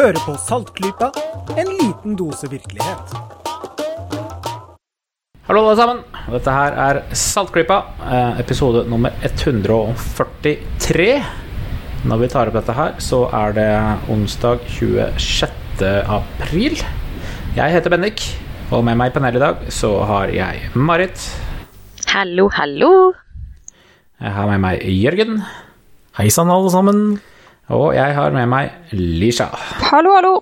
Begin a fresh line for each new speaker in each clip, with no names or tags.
Hører på Saltklypa, en liten dose virkelighet.
Hallo, alle sammen. Dette her er Saltklypa, eh, episode nummer 143. Når vi tar opp dette her, så er det onsdag 26. april. Jeg heter Bendik, og med meg i panelet i dag så har jeg Marit.
Hallo, hallo.
Jeg har med meg Jørgen.
Hei sann, alle sammen.
Og jeg har med meg Lisha.
Hallo, hallo.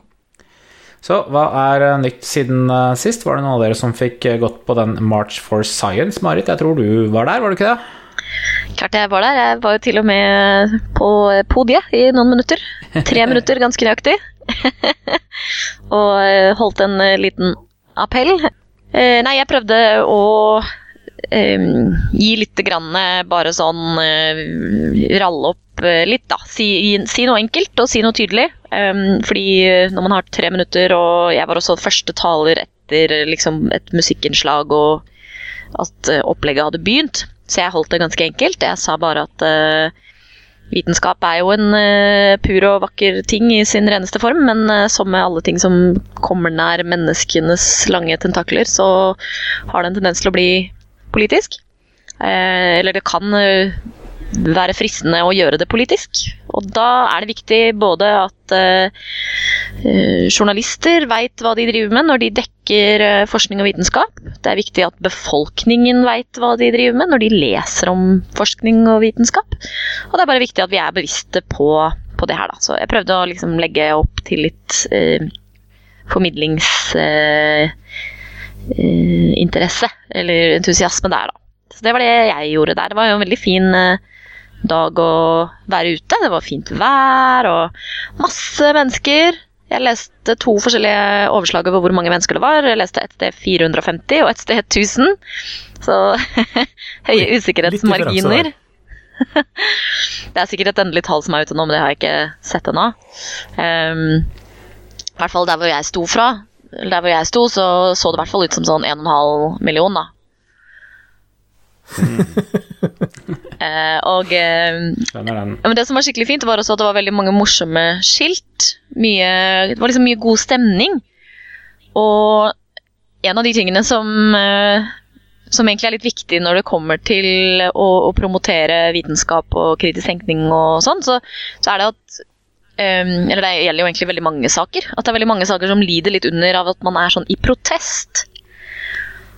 Så hva er eh, nytt siden eh, sist? Var det noen av dere som fikk eh, gått på den March for Science, Marit? Jeg tror du var der, var du ikke det?
Klart jeg var der. Jeg var jo til og med på podiet i noen minutter. Tre minutter, ganske nøyaktig. og holdt en liten appell. Eh, Nei, jeg prøvde å um, gi litt grann bare sånn uh, Ralle opp litt, da. Si, si noe enkelt og si noe tydelig. Um, fordi eh, når man har tre minutter, og jeg var også første taler etter eh, liksom, et musikkinnslag og at uh, opplegget hadde begynt, så jeg holdt det ganske enkelt. Jeg sa bare at uh, vitenskap er jo en uh, pur og vakker ting i sin reneste form, men eh, som med alle ting som kommer nær menneskenes lange tentakler, så har det en tendens til å bli politisk. Eh, eller det kan eh, være fristende å gjøre det politisk. Og da er det viktig både at eh, eh, journalister veit hva de driver med når de dekker eh, forskning og vitenskap. Det er viktig at befolkningen veit hva de driver med når de leser om forskning og vitenskap. Og det er bare viktig at vi er bevisste på, på det her, da. Så jeg prøvde å liksom legge opp til litt eh, formidlingsinteresse, eh, interesse, eller entusiasme der, da. Så det var det jeg gjorde der. Det var jo en veldig fin eh, dag å være ute. Det var fint vær og masse mennesker. Jeg leste to forskjellige overslag over hvor mange mennesker det var. Jeg leste et sted 450 og et sted 1000. Så høye usikkerhetsmarginer. det er sikkert et endelig tall som er ute nå, men det har jeg ikke sett ennå. Um, I hvert fall der hvor jeg sto fra. Der hvor jeg sto, så så det i hvert fall ut som sånn 1,5 million, da. Eh, og eh, det som var skikkelig fint, var også at det var veldig mange morsomme skilt. Mye, det var liksom mye god stemning. Og en av de tingene som, eh, som egentlig er litt viktig når det kommer til å, å promotere vitenskap og kritisk tenkning og sånn, så, så er det at eh, Eller det gjelder jo egentlig veldig mange saker. At det er veldig mange saker som lider litt under av at man er sånn i protest.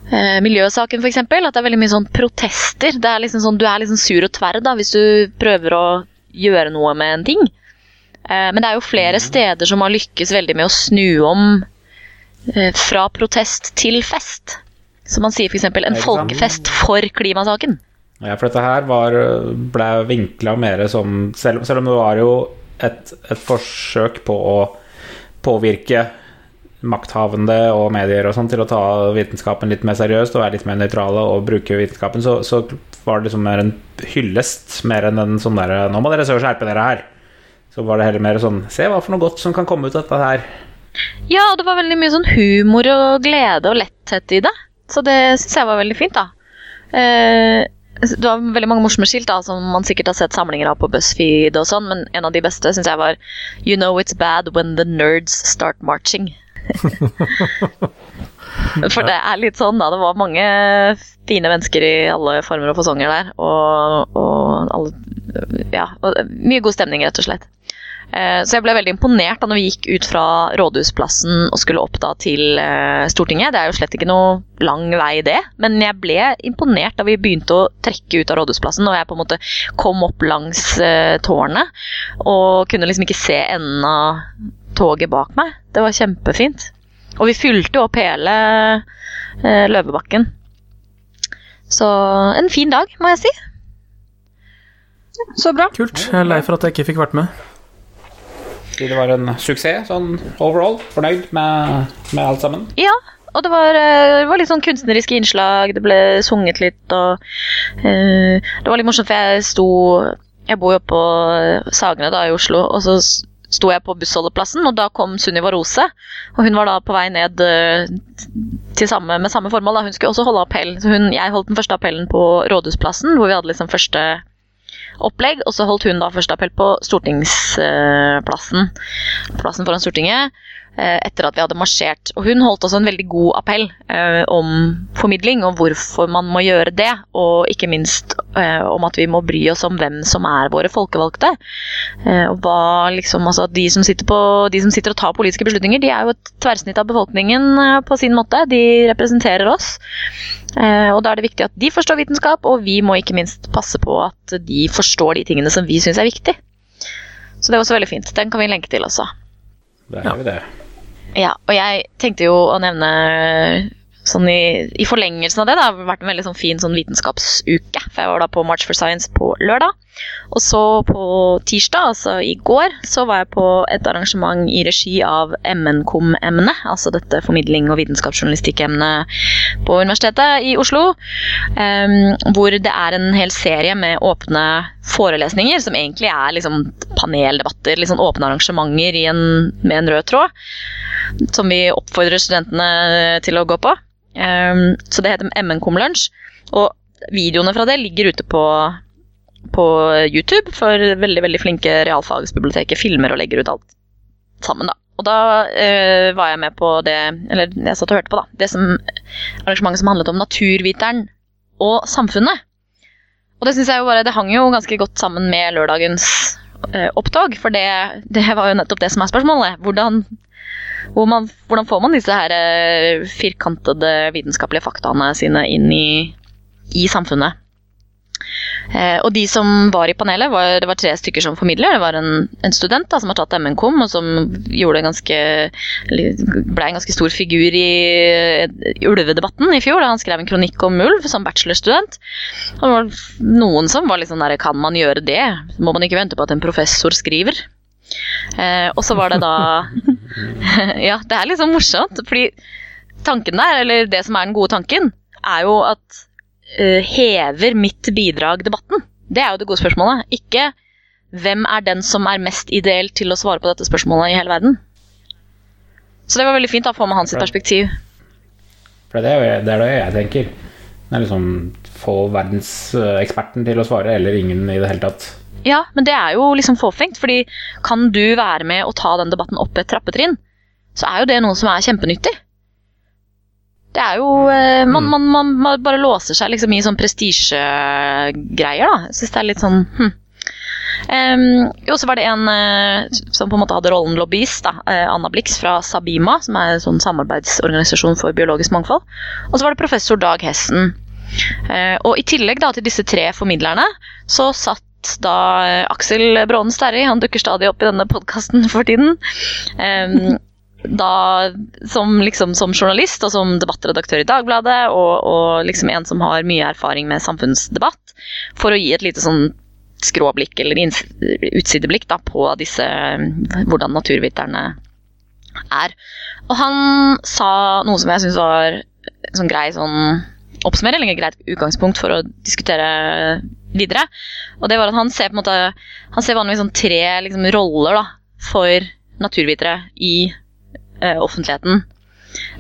Eh, miljøsaken f.eks. At det er veldig mye sånn protester. Det er liksom sånn, du er liksom sur og tverr da, hvis du prøver å gjøre noe med en ting. Eh, men det er jo flere steder som har lykkes veldig med å snu om eh, fra protest til fest. Så man sier f.eks. en folkefest for klimasaken.
Ja, for dette her var, ble vinkla mer som selv, selv om det var jo et, et forsøk på å påvirke makthavende og medier og sånn til å ta vitenskapen litt mer seriøst og være litt mer nøytrale og bruke vitenskapen, så, så var det liksom mer en hyllest mer enn en sånn derre Nå må dere så skjerpe dere her. Så var det heller mer sånn Se hva for noe godt som kan komme ut av dette her.
Ja, og det var veldig mye sånn humor og glede og letthet i det. Så det syns jeg var veldig fint, da. Eh, det var veldig mange morsomme skilt da, som man sikkert har sett samlinger av på BuzzFeed og sånn, men en av de beste syns jeg var You know it's bad when the nerds start marching. For det er litt sånn, da. Det var mange fine mennesker i alle former og fasonger der. Og, og alle Ja, og mye god stemning, rett og slett. Eh, Så jeg ble veldig imponert da når vi gikk ut fra Rådhusplassen og skulle opp da til eh, Stortinget. Det er jo slett ikke noe lang vei, det. Men jeg ble imponert da vi begynte å trekke ut av Rådhusplassen og jeg på en måte kom opp langs eh, tårnet og kunne liksom ikke se enden av toget bak meg. Det var kjempefint. Og vi fylte opp hele eh, Løvebakken. Så en fin dag, må jeg si. Så bra.
Kult. Jeg er lei for at jeg ikke fikk vært med.
Fordi det var en suksess sånn overall. Fornøyd med, med alt sammen.
Ja, og det var, eh, det var litt sånn kunstneriske innslag, det ble sunget litt og eh, Det var litt morsomt, for jeg sto Jeg bor jo på Sagene da i Oslo, og så sto jeg på bussholdeplassen, og da kom Sunniva Rose. Og hun var da på vei ned eh, samme, med samme formål. Da. Hun skulle også holde appell. Så hun, jeg holdt den første appellen på Rådhusplassen, hvor vi hadde liksom første opplegg, og så holdt hun da første appell på Stortingsplassen. Plassen foran Stortinget. Eh, Etter at vi hadde marsjert. Og hun holdt også en veldig god appell eh, om formidling, og hvorfor man må gjøre det. Og ikke minst eh, om at vi må bry oss om hvem som er våre folkevalgte. Eh, og hva liksom, altså de som, på, de som sitter og tar politiske beslutninger, de er jo et tverrsnitt av befolkningen eh, på sin måte. De representerer oss. Eh, og da er det viktig at de forstår vitenskap, og vi må ikke minst passe på at de forstår de tingene som vi syns er viktig. Så det er også veldig fint. Den kan vi lenke til også.
Der har jo det.
Ja, og jeg tenkte jo å nevne sånn i, i forlengelsen av det, det har vært en veldig sånn fin sånn vitenskapsuke. For jeg var da på March for Science på lørdag. Og så på tirsdag, altså i går, så var jeg på et arrangement i regi av MNKOM-emnet, altså dette formidling- og vitenskapsjournalistikk-emnet på Universitetet i Oslo. Um, hvor det er en hel serie med åpne forelesninger, som egentlig er liksom paneldebatter, sånn åpne arrangementer en, med en rød tråd som vi oppfordrer studentene til å gå på. Um, så det heter MNKOM Lunsj. Og videoene fra det ligger ute på, på YouTube, for veldig veldig flinke realfagsbiblioteket filmer og legger ut alt sammen. da. Og da uh, var jeg med på det Eller jeg satt og hørte på, da. Det som, arrangementet som handlet om naturviteren og samfunnet. Og det synes jeg jo bare, det hang jo ganske godt sammen med lørdagens uh, opptog, for det, det var jo nettopp det som er spørsmålet. Hvordan hvor man, hvordan får man disse her uh, firkantede vitenskapelige faktaene sine inn i, i samfunnet? Eh, og de som var i panelet, var, det var tre stykker som formidler. Det var en, en student da, som har tatt MNKOM, og som en ganske, ble en ganske stor figur i, i ulvedebatten i fjor, da han skrev en kronikk om ulv som bachelorstudent. Og det var noen som var litt sånn der Kan man gjøre det? Må man ikke vente på at en professor skriver? Eh, og så var det da Ja, det er sånn morsomt, fordi tanken der, eller det som er den gode tanken, er jo at eh, hever mitt bidrag debatten? Det er jo det gode spørsmålet. Ikke hvem er den som er mest ideell til å svare på dette spørsmålet i hele verden? Så det var veldig fint å få med hans for, perspektiv.
For det er, jo, det er det jeg tenker. Det er liksom få verdenseksperten til å svare, eller ingen i det hele tatt.
Ja, men det er jo liksom fåfengt, fordi kan du være med og ta den debatten opp et trappetrinn, så er jo det noe som er kjempenyttig. Det er jo eh, man, man, man, man bare låser seg liksom i sånn prestisjegreier, da. Jeg syns det er litt sånn hm. Um, jo, så var det en uh, som på en måte hadde rollen lobbyist, da, uh, Anna Blix fra Sabima, som er en sånn samarbeidsorganisasjon for biologisk mangfold. Og så var det professor Dag Hessen. Uh, og i tillegg da til disse tre formidlerne, så satt da Aksel Brånen Sterri, han dukker stadig opp i denne podkasten for tiden. em, da som, liksom, som journalist og som debattredaktør i Dagbladet, og, og liksom en som har mye erfaring med samfunnsdebatt, for å gi et lite sånn skråblikk eller utsideblikk da, på disse, hvordan naturviterne er. Og han sa noe som jeg syns var en sånn grei sånn oppsummering, eller greit utgangspunkt for å diskutere videre. Og det var at han ser på en måte Han ser vanligvis sånn tre liksom, roller da, for naturvitere i offentligheten.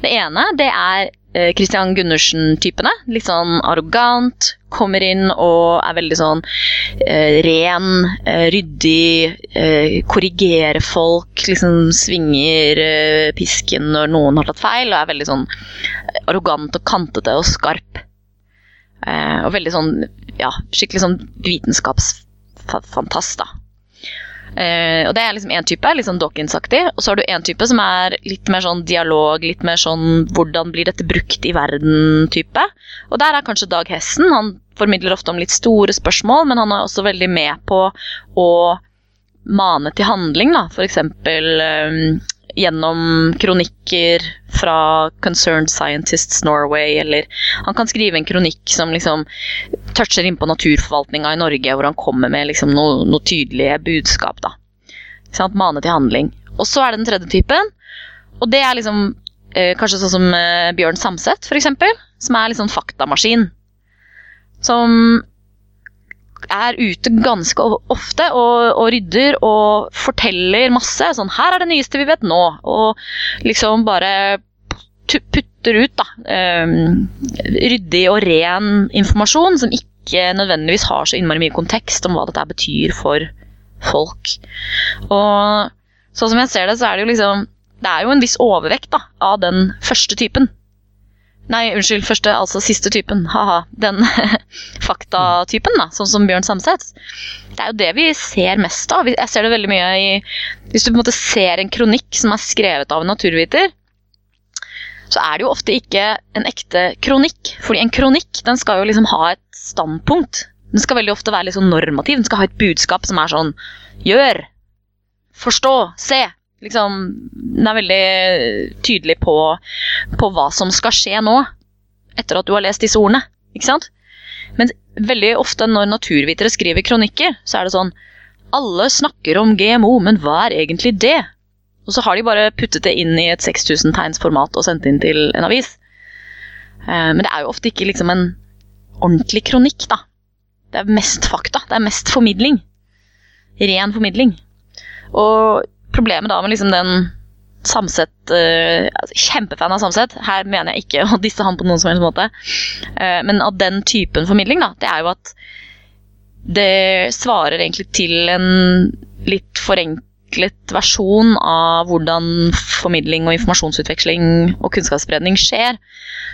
Det ene det er eh, Christian Gundersen-typene. Litt sånn arrogant. Kommer inn og er veldig sånn eh, ren, eh, ryddig, eh, korrigerer folk. Liksom svinger eh, pisken når noen har tatt feil, og er veldig sånn arrogant og kantete og skarp. Eh, og veldig sånn, ja, skikkelig sånn vitenskapsfantast, da. Eh, og det er liksom én type, litt sånn Dawkins-aktig. Og så har du én type som er litt mer sånn dialog, litt mer sånn hvordan blir dette brukt i verden-type. Og der er kanskje Dag Hessen. Han formidler ofte om litt store spørsmål, men han er også veldig med på å mane til handling, da. For eksempel eh, gjennom kronikker fra Concerned Scientists Norway, eller han kan skrive en kronikk som liksom toucher inn på naturforvaltninga i Norge, hvor han kommer med liksom noe, noe tydelige budskap. da. Sant? Mane til handling. Og så er det den tredje typen, og det er liksom eh, kanskje sånn som eh, Bjørn Samset, eksempel, som er liksom faktamaskin. Som er ute ganske ofte og, og rydder og forteller masse. Sånn 'Her er det nyeste vi vet nå.' Og liksom bare putter ut da, eh, ryddig og ren informasjon som ikke nødvendigvis har så innmari mye kontekst om hva dette betyr for folk. Og sånn som jeg ser det, så er det jo liksom Det er jo en viss overvekt da, av den første typen. Nei, unnskyld, første, altså siste typen. Ha-ha. Den faktatypen, da, sånn som Bjørn Samset. Det er jo det vi ser mest av. Jeg ser det veldig mye i Hvis du på en måte ser en kronikk som er skrevet av en naturviter, så er det jo ofte ikke en ekte kronikk. Fordi en kronikk den skal jo liksom ha et standpunkt. Den skal veldig ofte være litt sånn normativ. Den skal ha et budskap som er sånn Gjør! Forstå! Se! Liksom, den er veldig tydelig på, på hva som skal skje nå, etter at du har lest disse ordene. Ikke sant? Men veldig ofte når naturvitere skriver kronikker, så er det sånn Alle snakker om GMO, men hva er egentlig det? Og så har de bare puttet det inn i et 6000 tegns format og sendt inn til en avis. Eh, men det er jo ofte ikke liksom en ordentlig kronikk, da. Det er mest fakta. Det er mest formidling. Ren formidling. Og problemet da med liksom den Samset uh, Kjempefan av Samset. Her mener jeg ikke å disse han på noen som helst måte. Uh, men av den typen formidling, da, det er jo at det svarer egentlig til en litt forenklet versjon av hvordan formidling og informasjonsutveksling og kunnskapsspredning skjer.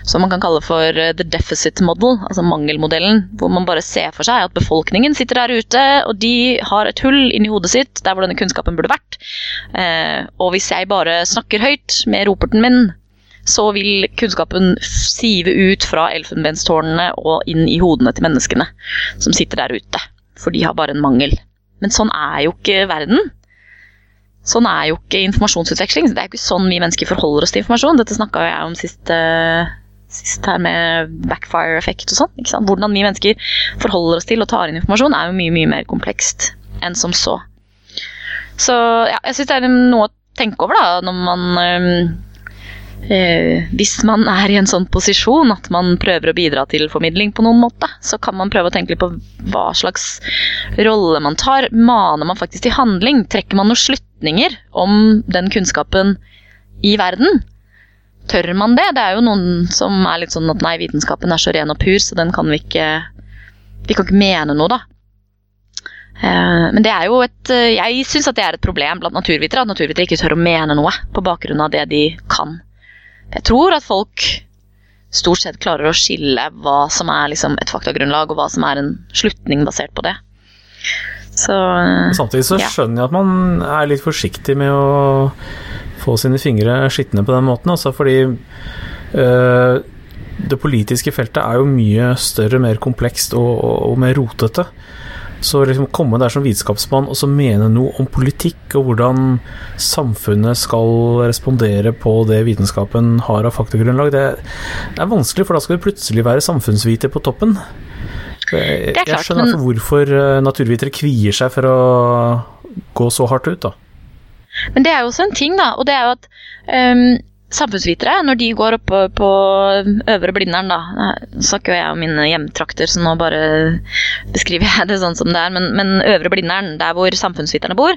Som man kan kalle for eh, the deficit model, altså mangelmodellen. Hvor man bare ser for seg at befolkningen sitter der ute, og de har et hull inni hodet sitt der hvor denne kunnskapen burde vært. Eh, og hvis jeg bare snakker høyt med roperten min, så vil kunnskapen sive ut fra elfenbenstårnene og inn i hodene til menneskene som sitter der ute. For de har bare en mangel. Men sånn er jo ikke verden. Sånn er jo ikke informasjonsutveksling. Det er jo ikke sånn vi mennesker forholder oss til informasjon. Dette snakka jeg om sist, uh, sist her med backfire-effekt og sånn. Hvordan vi mennesker forholder oss til og tar inn informasjon, er jo mye, mye mer komplekst enn som så. Så ja, jeg syns det er noe å tenke over da, når man um, eh, Hvis man er i en sånn posisjon at man prøver å bidra til formidling på noen måte, så kan man prøve å tenke litt på hva slags rolle man tar. Maner man faktisk til handling? Trekker man noen slutninger om den kunnskapen i verden? Tør man det? Det er jo noen som er litt sånn at nei, vitenskapen er så ren og pur, så den kan vi ikke Vi kan ikke mene noe, da. Eh, men det er jo et Jeg syns det er et problem blant naturvitere, at naturvitere ikke tør å mene noe på bakgrunn av det de kan. Jeg tror at folk stort sett klarer å skille hva som er liksom et faktagrunnlag, og hva som er en slutning basert på det. Så,
Samtidig så
ja.
skjønner jeg at man er litt forsiktig med å få sine fingre skitne på den måten, altså fordi øh, det politiske feltet er jo mye større, mer komplekst og, og, og mer rotete. Så liksom komme der som vitenskapsmann og så mene noe om politikk og hvordan samfunnet skal respondere på det vitenskapen har av faktagrunnlag, det, det er vanskelig, for da skal du plutselig være samfunnsviter på toppen. Jeg,
klart,
jeg skjønner
men-
hvorfor eh, naturvitere kvier seg for å gå så hardt ut, da.
Men det er jo også en ting, da. Og det er jo at ehm, samfunnsvitere, når de går oppe på Øvre Blindern, da snakker jo jeg om mine hjemtrakter, så nå bare beskriver jeg det sånn som det er. Men, men Øvre Blindern, der hvor samfunnsviterne bor,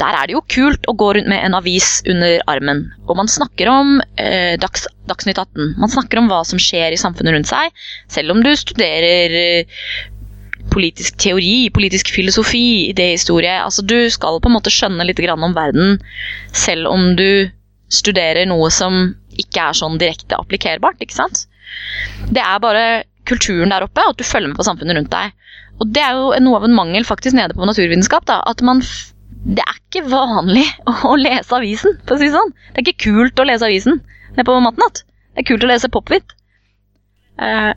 der er det jo kult å gå rundt med en avis under armen. Og man snakker om eh, Dags, Dagsnytt 18. Man snakker om hva som skjer i samfunnet rundt seg. Selv om du studerer eh, politisk teori, politisk filosofi, idéhistorie. Altså, du skal på en måte skjønne litt grann om verden, selv om du studerer noe som ikke er sånn direkte applikerbart, ikke sant? Det er bare kulturen der oppe, at du følger med på samfunnet rundt deg. Og det er jo noe av en mangel faktisk nede på naturvitenskap, da, at man det er ikke vanlig å lese avisen, for å si det sånn. Det er ikke kult å lese avisen nede på Matnatt. Det er kult å lese Popvit. Uh,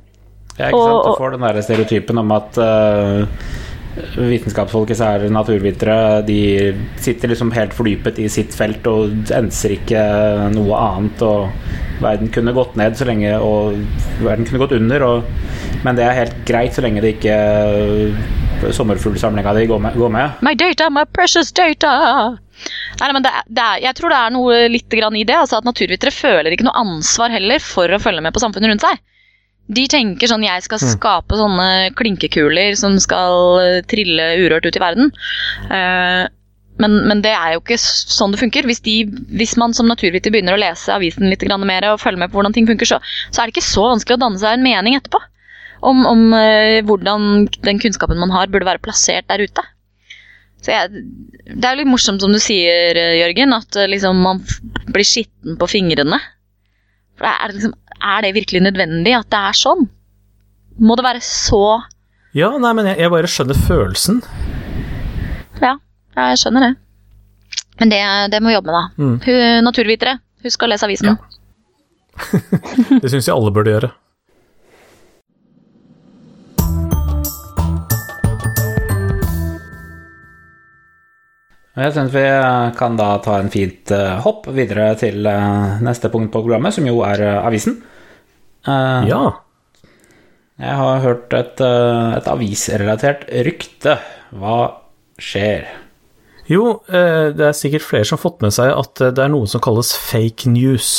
Ja, ikke sant?
Og-
Du får den der stereotypen om at uh, vitenskapsfolk, særlig naturvitere, de sitter liksom helt fordypet i sitt felt og enser ikke noe annet. Og verden kunne gått ned så lenge Og verden kunne gått under, og, men det er helt greit så lenge det ikke uh, sommerfuglsamlinga di går. Går med.
My data, my precious data! Nei, men det, er- det er, jeg tror det er noe litt i det. Altså at Naturvitere føler ikke noe ansvar heller for å følge med på samfunnet rundt seg. De tenker sånn jeg skal skape sånne klinkekuler som skal eh, trille urørt ut i verden. Eh, men, men det er jo ikke sånn det funker. Hvis, de, hvis man som naturviter begynner å lese avisen litt mer og følge med på hvordan ting funker, så, så er det ikke så vanskelig å danne seg en mening etterpå. om, om eh, hvordan den kunnskapen man har, burde være plassert der ute. Så jeg, det er jo litt morsomt som du sier, Jørgen, at liksom man blir skitten på fingrene. For det er, liksom, er det virkelig nødvendig at det er sånn? Må det være så
Ja, nei, men jeg, jeg bare skjønner følelsen.
Ja, jeg skjønner det. Men det, det må vi jobbe med, da.
Mm.
Naturvitere, husk å lese avisen.
Det syns jeg alle burde gjøre.
Jeg synes vi kan da ta en fint eh, hopp videre til eh, neste punkt på programmet, som jo er eh, avisen. Eh,
Ja.
Jeg har hørt et, eh, et avisrelatert rykte. Hva skjer?
Jo, eh, det er sikkert flere som har fått med seg at eh, det er noe som kalles fake news.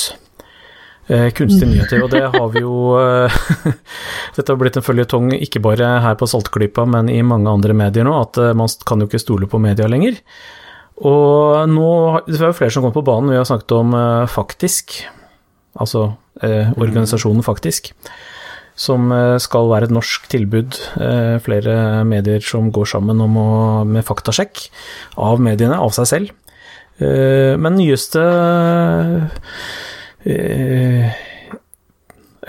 Eh, Kunstige nyheter, og det har vi jo eh, Dette har blitt en føljetong ikke bare her på Saltklypa, men i mange andre medier nå, at eh, man kan jo ikke stole på media lenger. Og nå det er jo flere som kommer på banen, vi har snakket om eh, Faktisk, altså eh, organisasjonen Faktisk, som eh, skal være et norsk tilbud. eh, Flere medier som går sammen om å, med faktasjekk av mediene, av seg selv. Eh, Men nyeste eh,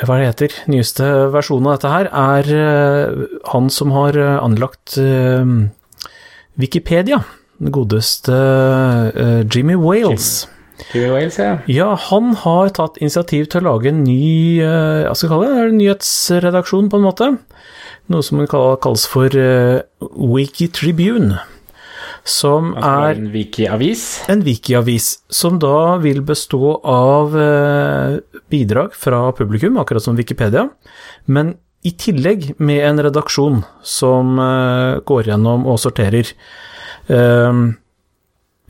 Hva det heter? Nyeste versjonen av dette her er han som har anlagt Wikipedia. Den godeste eh, Jimmy Wales.
Jimmy Wales, ja.
Ja, han har tatt initiativ til å lage en ny eh, hva skal jeg kalle det, nyhetsredaksjon, på en måte. Noe som kalles for eh, Wiki Tribune. Som
Altså
er
en Wiki-avis.
en Wiki-avis, som da vil bestå av bidrag fra publikum, akkurat som Wikipedia, men i tillegg med en redaksjon som eh, går gjennom og sorterer. Um,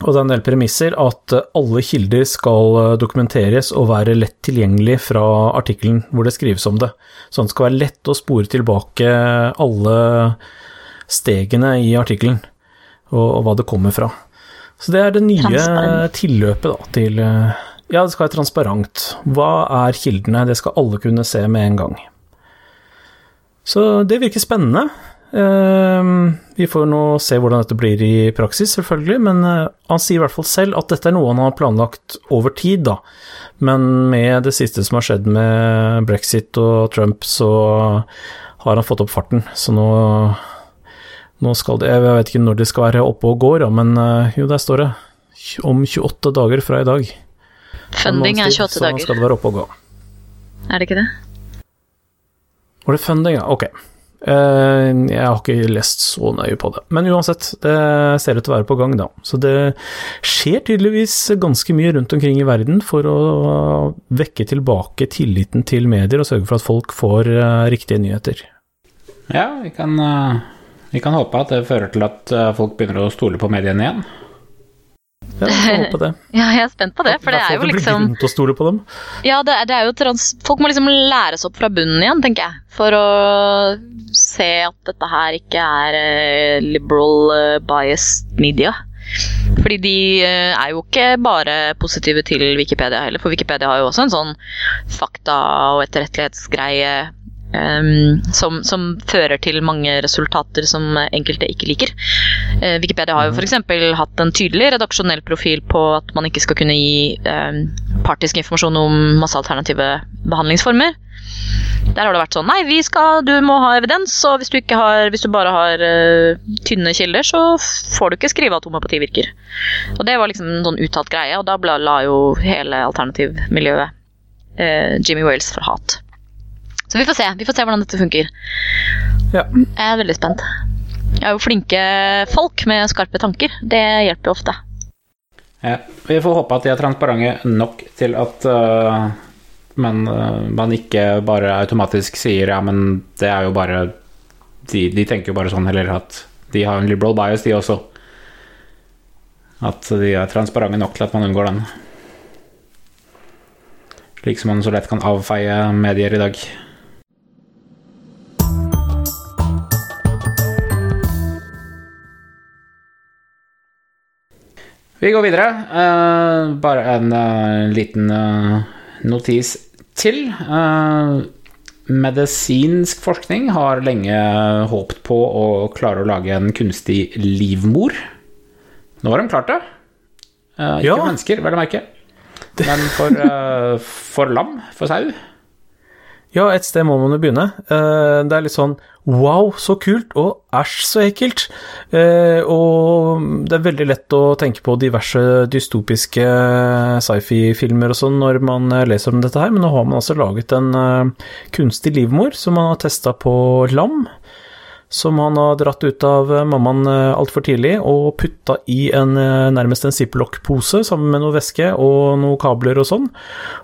og det er en del premisser at eh, alle kilder skal eh, dokumenteres og være lett tilgjengelig fra artikkelen hvor det skrives om det. Så det skal være lett å spore tilbake alle stegene i artikkelen, og, hva det kommer fra. Så det er det nye tilløpet da, til eh, Ja, det skal være transparent. Hva er kildene? Det skal alle kunne se med en gang. Så det virker spennende. Eh, vi får nå se hvordan dette blir i praksis, selvfølgelig, men eh, han sier i hvert fall selv at dette er noe han har planlagt over tid, da. Men med det siste som har skjedd med brexit og Trump, så har han fått opp farten. Så nå, nå skal det Jeg vet ikke når de skal være oppe og går, da, men eh, jo, der står det. Om 28 dager fra i dag.
Funding er
måneds tid,
28
Så
dager.
skal det være oppe og gå.
Er det ikke det?
Var det funding, ja? Ok. Uh, jeg har ikke lest så nøye på det. Men uansett, det ser ut til å være på gang, da. Så det skjer tydeligvis ganske mye rundt omkring i verden for å vekke tilbake tilliten til medier og sørge for at folk får uh, riktige nyheter.
Ja, vi kan, uh, vi kan håpe at det fører til at folk begynner å stole på mediene igjen.
Ja, jeg håper det.
Ja, jeg er spent på det, for det er jo
at det blir
liksom
å stole på dem.
Ja, det er, det er jo trans... Folk må liksom læres opp fra bunnen igjen, tenker jeg. For å se at dette her ikke er eh, liberal eh, biased media. Fordi de eh, er jo ikke bare positive til Wikipedia heller, for Wikipedia har jo også en sånn fakta- og etterrettelighetsgreie em, som, som fører til mange resultater som enkelte ikke liker. Uh, Wikipedia har jo f.eks. hatt en tydelig redaksjonell profil på at man ikke skal kunne gi um, partisk informasjon om masse alternative behandlingsformer. Der har det vært sånn Nei, vi skal, du må ha evidens, og hvis du, har, hvis du bare har uh, tynne kilder, så får du ikke skrive at homopati virker. Og det var liksom en sånn uttalt greie, og da la jo hele alternativmiljøet uh, Jimmy Wales for hat. Så vi får se. Vi får se hvordan dette funker.
Ja.
Jeg er veldig spent. Jeg er jo flinke folk med skarpe tanker. Det hjelper jo ofte.
Ja, vi får håpe at de er transparente nok til at uh, man, uh, man ikke bare automatisk sier ja, men det er jo bare De, de tenker jo bare sånn, eller at de har en liberal bias, de også. At de er transparente nok til at man unngår den. Slik som man så lett kan avfeie medier i dag. Vi går videre. Uh, bare en uh, liten uh, notis til. Medisinsk forskning har lenge håpet på å klare å lage en kunstig livmor. Nå har de klart det. Ikke
Ja.
for mennesker, vel å merke. Men for, for lam, for sau.
Ja, et sted må man jo begynne. Det er litt sånn wow, så kult, og æsj, så ekkelt. Eh, Og det er veldig lett å tenke på diverse dystopiske sci-fi-filmer og sånn når man eh, leser om dette her, men nå har man altså laget en eh, kunstig livmor som man har testa på lam. Som han har dratt ut av eh, mammaen altfor tidlig og putta i en nærmest en ziplock-pose sammen med noe væske og noen kabler og sånn,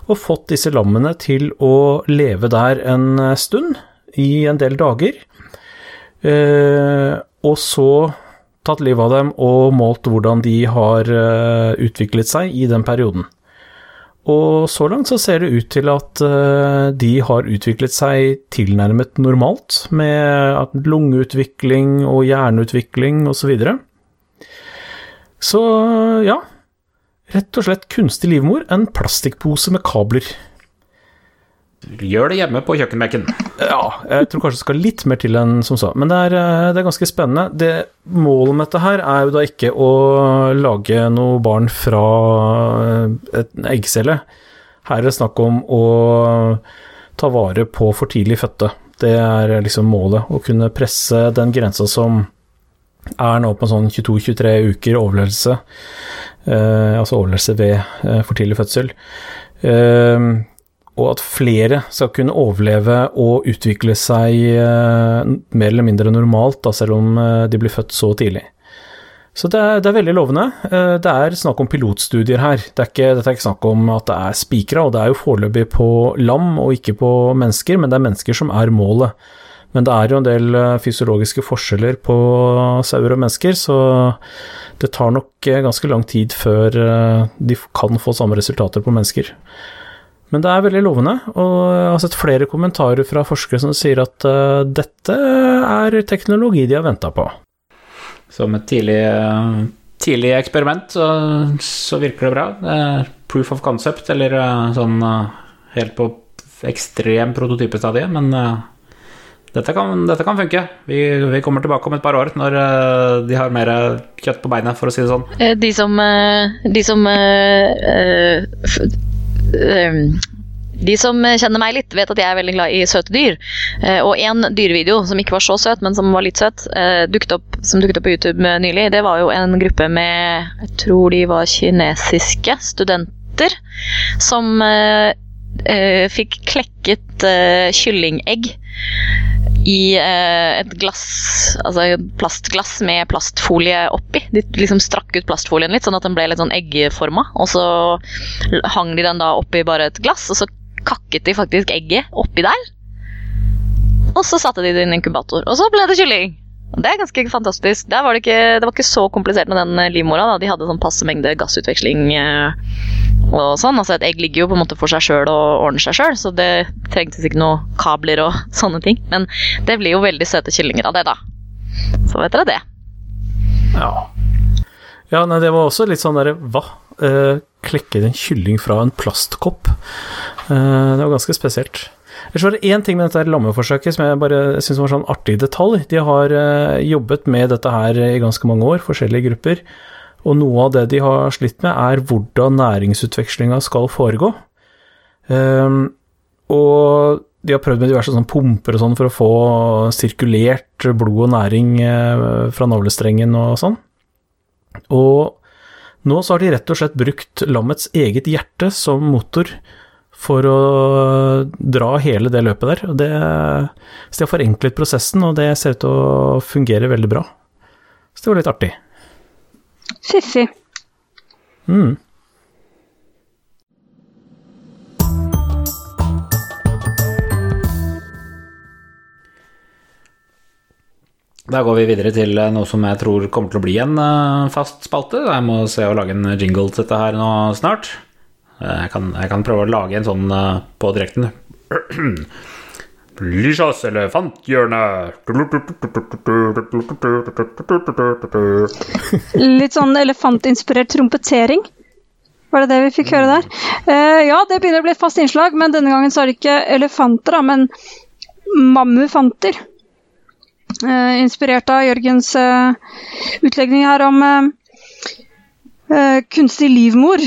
og fått disse lammene til å leve der en stund, i en del dager. Eh, og så tatt livet av dem og målt hvordan de har eh, utviklet seg i den perioden. Og så langt så ser det ut til at eh, de har utviklet seg tilnærmet normalt, med lungeutvikling og hjerneutvikling osv. Så, videre. så ja, rett og slett kunstig livmor, en plastikkpose med kabler.
Gjør det hjemme på kjøkkenbenken.
Ja, jeg tror kanskje det skal litt mer til enn som så. Men det er, eh, det er ganske spennende. Det, målet med dette her er jo da ikke å lage noe barn fra Et en eggcelle. Her er det snakk om å ta vare på for tidlig fødte. Det er liksom målet. Å kunne presse den grensa som er nå på sånn 22-23 uker overlevelse. Eh, altså overlevelse ved eh, for tidlig fødsel. Eh, og at flere skal kunne overleve og utvikle seg eh, mer eller mindre normalt, da, selv om eh, de blir født så tidlig. Så det er, det er veldig lovende. Eh, det er snakk om pilotstudier her. Det er ikke, dette er ikke snakk om at det er spikra, og det er jo foreløpig på lam og ikke på mennesker, men det er mennesker som er målet. Men det er jo en del fysiologiske forskjeller på sauer og mennesker, så det tar nok ganske lang tid før de kan få samme resultater på mennesker. Men det er veldig lovende, og jeg har sett flere kommentarer fra forskere som sier at uh, dette er teknologi de har venta på.
Som et tidlig, tidlig eksperiment så, så virker det bra. Det er proof of concept, eller uh, sånn eh, helt på ekstrem prototypestadie, men eh, dette kan, dette kan funke. Vi, vi kommer tilbake om et par år når uh, de har mer kjøtt på beinet, for å si det sånn.
Eh, De som, eh, de som uh, eh, eh, de som kjenner meg litt, vet at jeg er veldig glad i søte dyr. Eh, og en dyrevideo som ikke var så søt, men som var litt søt, eh, dukket opp, som dukket opp på YouTube nylig, det var jo en gruppe med Jeg tror de var kinesiske studenter som eh, fikk klekket eh, kyllingegg i eh, et glass, altså et plastglass med plastfolie oppi. De liksom strakk ut plastfolien litt, sånn at den ble litt sånn eggeforma. Og så hang de den da oppi bare et glass, og så kakket de faktisk egget oppi der. Og så satte de det i en inkubator, og så ble det kylling. Det er ganske fantastisk. Var det, ikke, det var ikke så komplisert med den eh, livmora. Da. De hadde sånn passe mengde gassutveksling eh, og sånn. Altså Et egg ligger jo på en måte for seg sjøl og ordner seg sjøl, så det trengtes ikke noe kabler og sånne ting. Men det blir jo veldig søte kyllinger av det, da. Så vet dere det.
Ja. Ja, nei, det var også litt sånn derre Hva? Eh, klekker en kylling fra en plastkopp? Eh, det var ganske spesielt. Ellers var én ting med dette lammeforsøket som jeg bare syns var sånn artig detalj. De har eh, jobbet med dette her i ganske mange år, forskjellige grupper. Og noe av det de har slitt med, er hvordan næringsutvekslinga skal foregå. Um, og de har prøvd med diverse sånn pumper og sånn for å få sirkulert blod og næring eh, fra navlestrengen og sånn. Og nå så har de rett og slett brukt lammets eget hjerte som motor for å dra hele det løpet der. Og det, så de har forenklet prosessen, og det ser ut til å fungere veldig bra. Så det var litt artig.
Fiffig.
Mm.
Da går vi videre til eh, noe som jeg tror kommer til å bli en eh, fast spalte. Jeg må se å lage en jingle til dette her nå snart. Eh, Jeg kan, jeg kan prøve å lage en sånn eh, på direkten. Lysas elefanthjørne.
Litt sånn elefantinspirert trompetering. Var det det vi fikk høre der? Uh, ja, det begynner å bli et fast innslag, men denne gangen så er det ikke elefanter, da, men mammufanter. Uh, inspirert av Jørgens uh, utlegning her om kunstig livmor,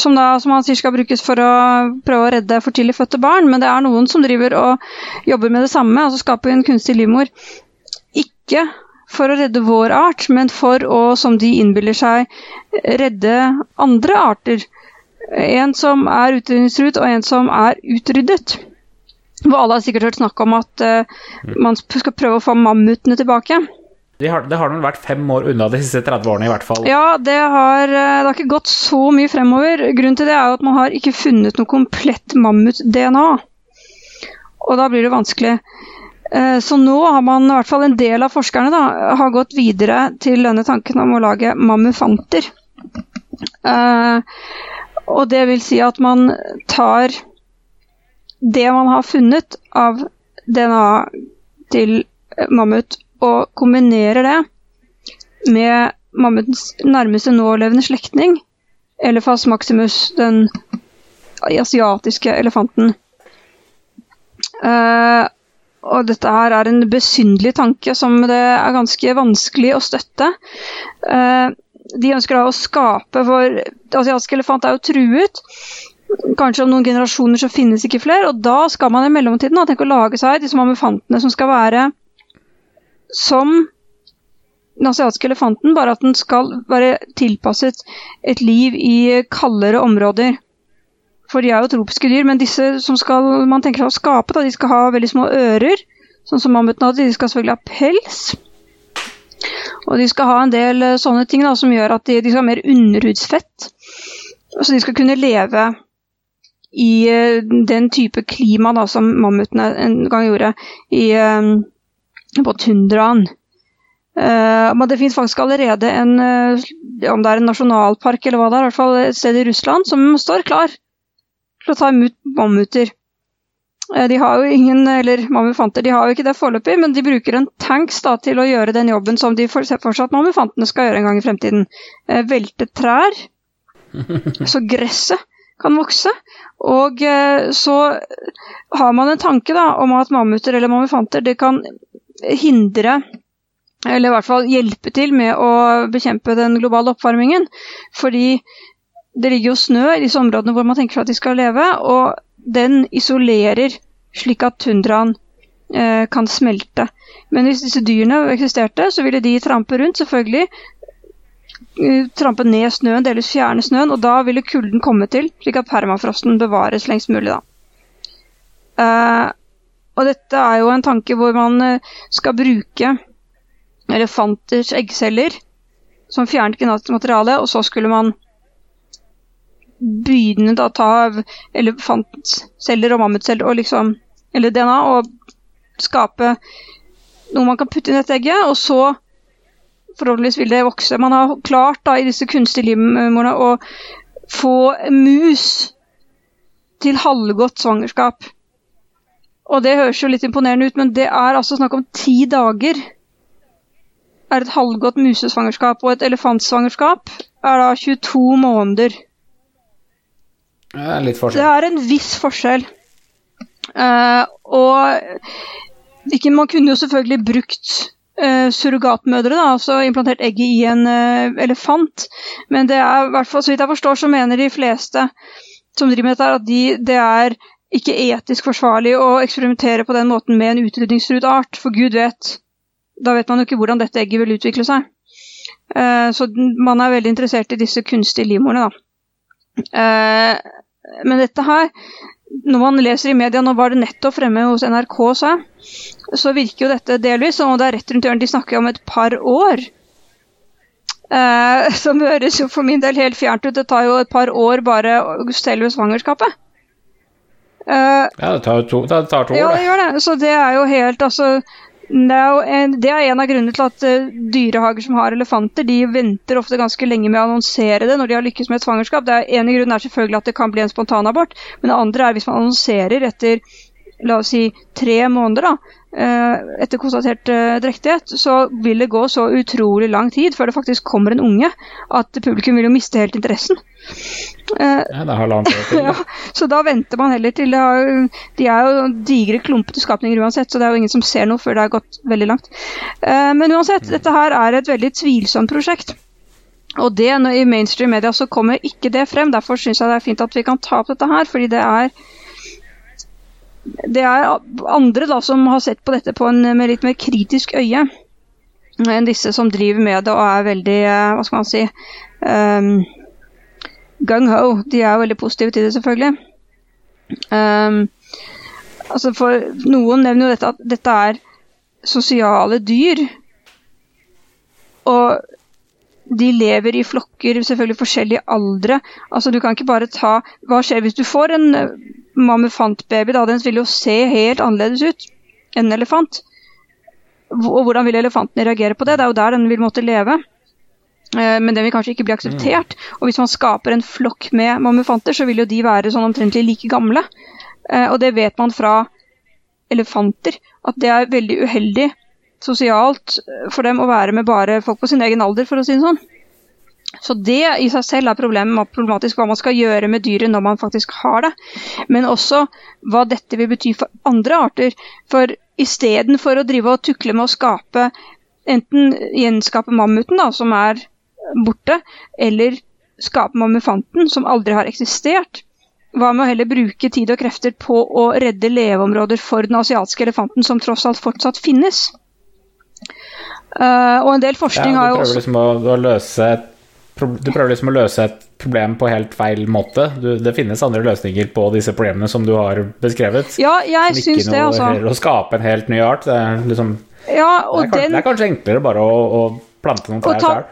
som, da, som han sier skal brukes for å prøve å redde for tidlig fødte barn. Men det er noen som driver og jobber med det samme, altså skaper en kunstig livmor. Ikke for å redde vår art, men for å, som de innbiller seg, redde andre arter. En som er utrydningstruet, og en som er utryddet. Hvor alle har sikkert hørt snakk om at uh, man skal prøve å få mammutene tilbake.
De har, det har vel vært fem år unna de siste 30 årene, i hvert fall.
Ja, det har, eh, det har ikke gått så mye fremover. Grunnen til det er jo at man har ikke funnet noe komplett mammut-DNA. Og da blir det vanskelig. Eh, Så nå har man, i hvert fall en del av forskerne, da, har gått videre til denne tanken om å lage mammufanter. Eh, Og det vil si at man tar det man har funnet av DNA til mammut, og kombinerer det med mammutens nærmeste nålevende slektning, Elefas maximus, den asiatiske elefanten. Uh, og dette her er en besynderlig tanke som det er ganske vanskelig å støtte. Uh, de ønsker da å skape, for asiatisk elefant er jo truet. Kanskje om noen generasjoner så finnes ikke flere, og da skal man i mellomtiden da, tenke å lage seg disse mammefantene som skal være som den asiatiske elefanten, bare at den skal være tilpasset et liv i kaldere områder. For de er jo tropiske dyr, men disse som skal, man tenker seg å skape, da, de skal ha veldig små ører, sånn som mammuten hadde. De skal selvfølgelig ha pels. Og de skal ha en del eh, sånne ting da, som gjør at de, de skal ha mer underhudsfett. Så de skal kunne leve i eh, den type klima da, som mammuten en gang gjorde i, eh, på tundraen. Uh, men det finnes faktisk allerede en, uh, om det er en nasjonalpark eller hva det er, i hvert fall et sted i Russland, som står klar til å ta imot mammuter. Uh, De har jo ingen, eller mammufanter, de har jo ikke det foreløpig, men de bruker en tanks da, til å gjøre den jobben som de for- ser for seg at mammufantene skal gjøre en gang i fremtiden. Eh, Velte trær, så gresset kan vokse. Og eh, så har man en tanke da, om at mammuter eller mammufanter det kan hindre eller i hvert fall hjelpe til med å bekjempe den globale oppvarmingen. Fordi det ligger jo snø i disse områdene hvor man tenker seg at de skal leve, og den isolerer slik at tundraen eh, kan smelte. Men hvis disse dyrene eksisterte, så ville de trampe rundt, selvfølgelig. eh, Trampe ned snøen, delvis fjerne snøen, og da ville kulden komme til, slik at permafrosten bevares lengst mulig. da. Eh, og dette er jo en tanke hvor man eh, skal bruke elefanters eggceller som fjernet genetisk materiale, og så skulle man begynne å ta elefantceller og mammutceller og liksom, eller DNA og skape noe man kan putte inn i dette egget, og så forhåpentligvis vil det vokse. Man har klart da i disse kunstige livmorene å få mus til halvgodt svangerskap. Og det høres jo litt imponerende ut, men det er altså snakk om ti dager er et halvgått musesvangerskap, og et elefantsvangerskap er da 22 måneder.
Det er litt
Det er en viss forskjell. Uh, og ikke, man kunne jo selvfølgelig brukt uh, surrogatmødre, da, altså implantert egget i en uh, elefant. Men det er, i hvert fall, så vidt jeg forstår, så mener de fleste som driver med dette, at de, det er ikke etisk forsvarlig å eksperimentere på den måten med en utrydningstruet art, for gud vet. Da vet man jo ikke hvordan dette egget vil utvikle seg. Eh, så man er veldig interessert i disse kunstige livmorene, da. Eh, men dette her, når man leser i media, nå var det nettopp fremme hos NRK, så, så virker jo dette delvis som om det er rett rundt hjørnet. De snakker om et par år. Eh, som høres jo for min del helt fjernt ut. Det tar jo et par år bare selve svangerskapet. Eh,
Ja, det tar, to, det tar to
ja,
år,
det
det.
gjør det. Så det er jo helt altså det er, en, det er en av grunnene til at uh, dyrehager som har elefanter, de venter ofte ganske lenge med å annonsere det når de har lykkes med et svangerskap. Det er ene grunnen er selvfølgelig at det kan bli en spontanabort, men det andre er hvis man annonserer etter la oss si tre måneder da, eh, etter konstatert eh, drektighet, så vil det gå så utrolig lang tid før det faktisk kommer en unge at publikum vil jo miste helt interessen. Eh,
Ja, det halvannet år til.
ja, så da venter man heller til det har, De er jo digre, klumpete skapninger uansett, så det er jo ingen som ser noe før det har gått veldig langt. Men uansett, dette her er et veldig tvilsomt prosjekt. Og det, når i mainstream media så kommer ikke det frem. Derfor syns jeg det er fint at vi kan ta opp dette her, fordi det er det er andre da som har sett på dette på en, med litt mer kritisk øye enn disse som driver med det og er veldig eh, Hva skal man si um, Gung-ho. De er veldig positive til det, selvfølgelig. Um, altså for Noen nevner jo dette at dette er sosiale dyr. Og de lever i flokker, selvfølgelig forskjellige aldre. Altså Du kan ikke bare ta Hva skjer hvis du får en mammufantbaby? da? Den vil jo se helt annerledes ut enn en elefant. Og hvordan vil elefantene reagere på det? Det er jo der den vil måtte leve. Eh, Men den vil kanskje ikke bli akseptert. Og hvis man skaper en flokk med mammufanter, så vil jo de være sånn omtrentlig like gamle. Eh, Og det vet man fra elefanter, at det er veldig uheldig sosialt eh, for dem å være med bare folk på sin egen alder, for å si det sånn. Så det i seg selv er problemet, problematisk hva man skal gjøre med dyret når man faktisk har det. Men også hva dette vil bety for andre arter. For istedenfor å drive og tukle med å skape enten gjenskape mammuten, da, som er borte, eller skape mammufanten, som aldri har eksistert. Hva med å heller bruke tid og krefter på å redde leveområder for den asiatiske elefanten, som tross alt fortsatt finnes? Uh, og en del forskning
Ja,
har
du
jo
prøver
også
liksom å, å løse et du prøver liksom å løse et problem på helt feil måte. Du, det finnes andre løsninger på disse problemene som du har beskrevet.
Ja, jeg syns det, altså.
Å skape en helt ny art. Det er, liksom,
Ja,
det er, kanskje,
den
det er kanskje enklere bare å, å plante noen trær sjøl.